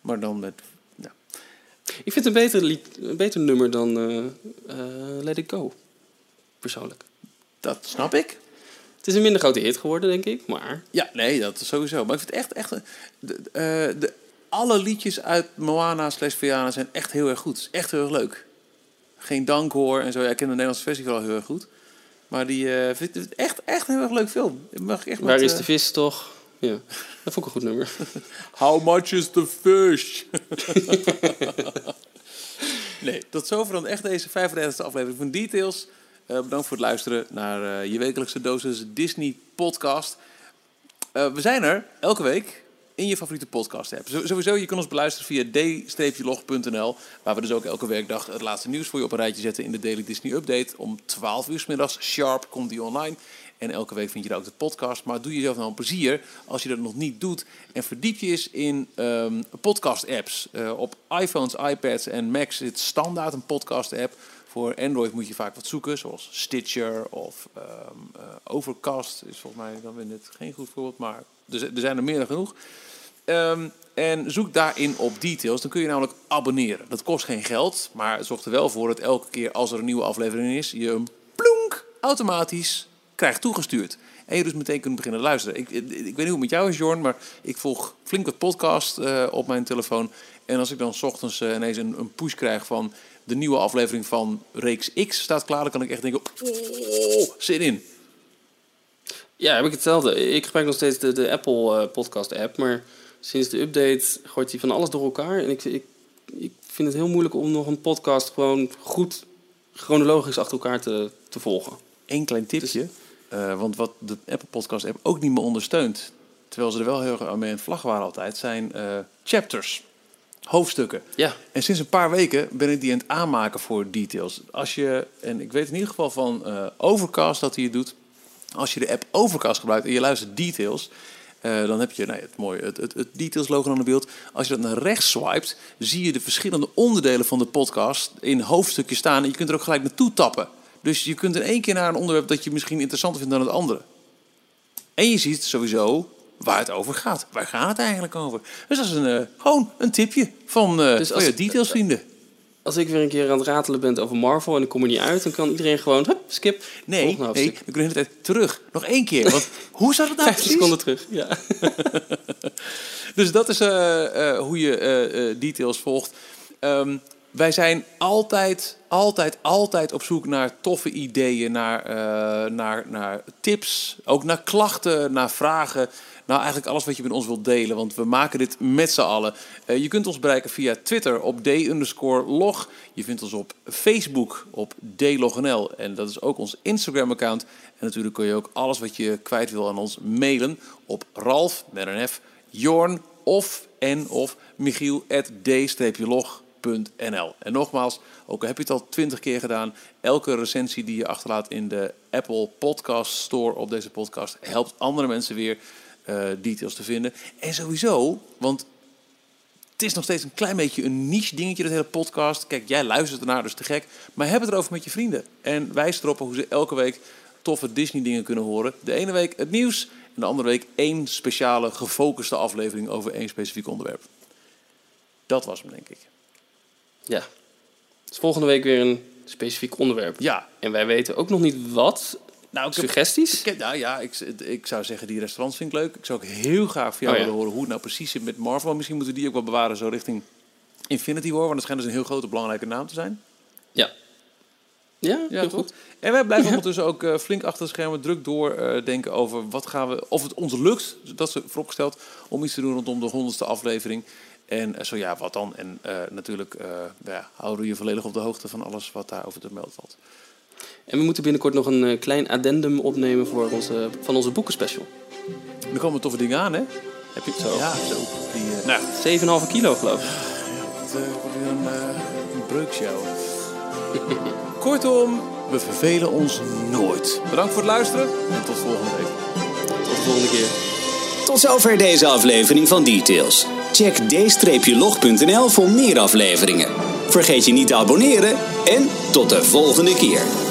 [SPEAKER 2] Maar dan met... Ja.
[SPEAKER 3] Ik vind het een beter, lied, een beter nummer dan eh, Let It Go. Persoonlijk.
[SPEAKER 2] Dat snap ik.
[SPEAKER 3] Het is een minder grote hit geworden, denk ik. Maar
[SPEAKER 2] Ja, nee, dat is sowieso. Maar ik vind echt, echt... De, eh, de, alle liedjes uit Moana slash Viana zijn echt heel erg goed. Het is echt heel erg leuk. Geen dank hoor en zo. Ja, ik ken de Nederlandse versie wel heel erg goed. Maar die eh vind ik echt, echt een heel erg leuk film. Mag echt
[SPEAKER 3] waar
[SPEAKER 2] met,
[SPEAKER 3] is
[SPEAKER 2] eh,
[SPEAKER 3] de vis toch? Ja, dat vond ik een goed nummer.
[SPEAKER 2] How much is the fish? nee, tot zover dan echt deze 35e aflevering van Details. Eh, bedankt voor het luisteren naar eh, je wekelijkse dosis Disney podcast. Eh, we zijn er elke week in je favoriete podcast. Zo- Sowieso, je kan ons beluisteren via d-log.nl, waar we dus ook elke werkdag het laatste nieuws voor je op een rijtje zetten in de Daily Disney Update. Om 12 uur 's middags sharp komt die online. En elke week vind je daar ook de podcast. Maar doe jezelf nou een plezier als je dat nog niet doet. En verdiep je eens in ehm, podcast-apps. Eh, op iPhones, iPads en Macs zit standaard een podcast-app. Voor Android moet je vaak wat zoeken, zoals Stitcher of ehm, eh, Overcast. Is volgens mij dan weer net geen goed voorbeeld, maar er, er zijn er meer dan genoeg. Ehm, en zoek daarin op details. Dan kun je namelijk abonneren. Dat kost geen geld, maar het zorgt er wel voor dat elke keer als er een nieuwe aflevering is, je hem plonk automatisch krijgt toegestuurd. En je dus meteen kunt beginnen luisteren. Ik, ik, weet niet hoe het met jou is, Jorn, maar ik volg flink wat podcast eh, op mijn telefoon. En als ik dan 's ochtends eh, ineens een, een push krijg van de nieuwe aflevering van Reeks X staat klaar, dan kan ik echt denken, oh, zin in.
[SPEAKER 3] Ja, heb ik hetzelfde. Ik gebruik nog steeds de, de Apple eh, podcast app, maar sinds de update gooit hij van alles door elkaar. En ik, ik, ik vind het heel moeilijk om nog een podcast gewoon goed chronologisch achter elkaar te, te volgen.
[SPEAKER 2] Eén klein tipje. eh, want wat de Apple Podcast app ook niet meer ondersteunt, terwijl ze er wel heel erg aan mee het vlag waren altijd, zijn eh, chapters. Hoofdstukken.
[SPEAKER 3] Ja.
[SPEAKER 2] En sinds een paar weken ben ik die aan het aanmaken voor details. Als je, en ik weet in ieder geval van eh, Overcast dat hij het doet. Als je de app Overcast gebruikt en je luistert details, eh, dan heb je het mooie het, het, het details logo aan het beeld. Als je dat naar rechts swipet, zie je de verschillende onderdelen van de podcast in hoofdstukjes staan. En je kunt er ook gelijk naartoe tappen. Dus je kunt in één keer naar een onderwerp dat je misschien interessanter vindt dan het andere. En je ziet sowieso waar het over gaat. Waar gaat het eigenlijk over? Dus dat is een, eh, gewoon een tipje van, eh
[SPEAKER 3] Dus
[SPEAKER 2] van
[SPEAKER 3] als-
[SPEAKER 2] je details vrienden.
[SPEAKER 3] Als ik weer een keer aan het ratelen ben over Marvel en ik kom er niet uit, dan kan iedereen gewoon, hup, skip.
[SPEAKER 2] Nee,
[SPEAKER 3] hoofdstuk.
[SPEAKER 2] we kunnen de hele tijd terug. Nog één keer. Want hoe zat het nou
[SPEAKER 3] 50
[SPEAKER 2] precies?
[SPEAKER 3] seconden terug. Ja.
[SPEAKER 2] Dus dat is eh, eh, hoe je eh, details volgt. Ehm, wij zijn altijd, altijd, altijd op zoek naar toffe ideeën, naar, eh, naar, naar tips, ook naar klachten, naar vragen. Nou, eigenlijk alles wat je met ons wilt delen, want we maken dit met z'n allen. Eh, je kunt ons bereiken via Twitter op d-log. Je vindt ons op Facebook op dlognl en dat is ook ons Instagram-account. En natuurlijk kun je ook alles wat je kwijt wil aan ons mailen op Ralf met een F, Jorn of en of Michiel at En nogmaals, ook al heb je het al twintig keer gedaan, elke recensie die je achterlaat in de Apple Podcast Store op deze podcast helpt andere mensen weer eh, details te vinden. En sowieso, want het is nog steeds een klein beetje een niche dingetje, dat hele podcast. Kijk, jij luistert ernaar, dus te gek. Maar heb het erover met je vrienden. En wijs erop hoe ze elke week toffe Disney dingen kunnen horen. De ene week het nieuws en de andere week één speciale gefocuste aflevering over één specifiek onderwerp. Dat was hem, denk ik.
[SPEAKER 3] Ja. Dus volgende week weer een specifiek onderwerp.
[SPEAKER 2] Ja.
[SPEAKER 3] En wij weten ook nog niet wat.
[SPEAKER 2] Nou, ik heb-
[SPEAKER 3] Suggesties?
[SPEAKER 2] Ik heb- nou ja, ik, ik zou zeggen, die restaurants vind ik leuk. Ik zou ook heel graag van jou
[SPEAKER 3] Oh ja.
[SPEAKER 2] willen horen hoe het nou precies zit met Marvel. Misschien moeten we die ook wel bewaren zo richting Infinity War. Want dat schijnt dus een heel grote belangrijke naam te zijn.
[SPEAKER 3] Ja. Ja,
[SPEAKER 2] Ja,
[SPEAKER 3] goed.
[SPEAKER 2] En wij blijven ondertussen ook eh, flink achter de schermen druk doordenken over wat gaan we, of het ons lukt, dat is vooropgesteld, om iets te doen rondom de honderdste aflevering. En eh, zo ja, wat dan? En eh, natuurlijk eh, ja, houden we je volledig op de hoogte van alles wat daarover te melden valt.
[SPEAKER 3] En we moeten binnenkort nog een klein addendum opnemen voor onze, van onze boekenspecial.
[SPEAKER 2] Er komen toffe dingen aan, hè? Heb je
[SPEAKER 3] Zo.
[SPEAKER 2] Ja, zo. Die, eh, nou,
[SPEAKER 3] 7,5 kilo geloof ik.
[SPEAKER 2] het eh, wordt weer een, eh een breukshow. Kortom, we vervelen ons nooit. Bedankt voor het luisteren en tot volgende week.
[SPEAKER 3] Tot de volgende keer.
[SPEAKER 1] Tot zover deze aflevering van Details. Check d-log.nl voor meer afleveringen. Vergeet je niet te abonneren en tot de volgende keer.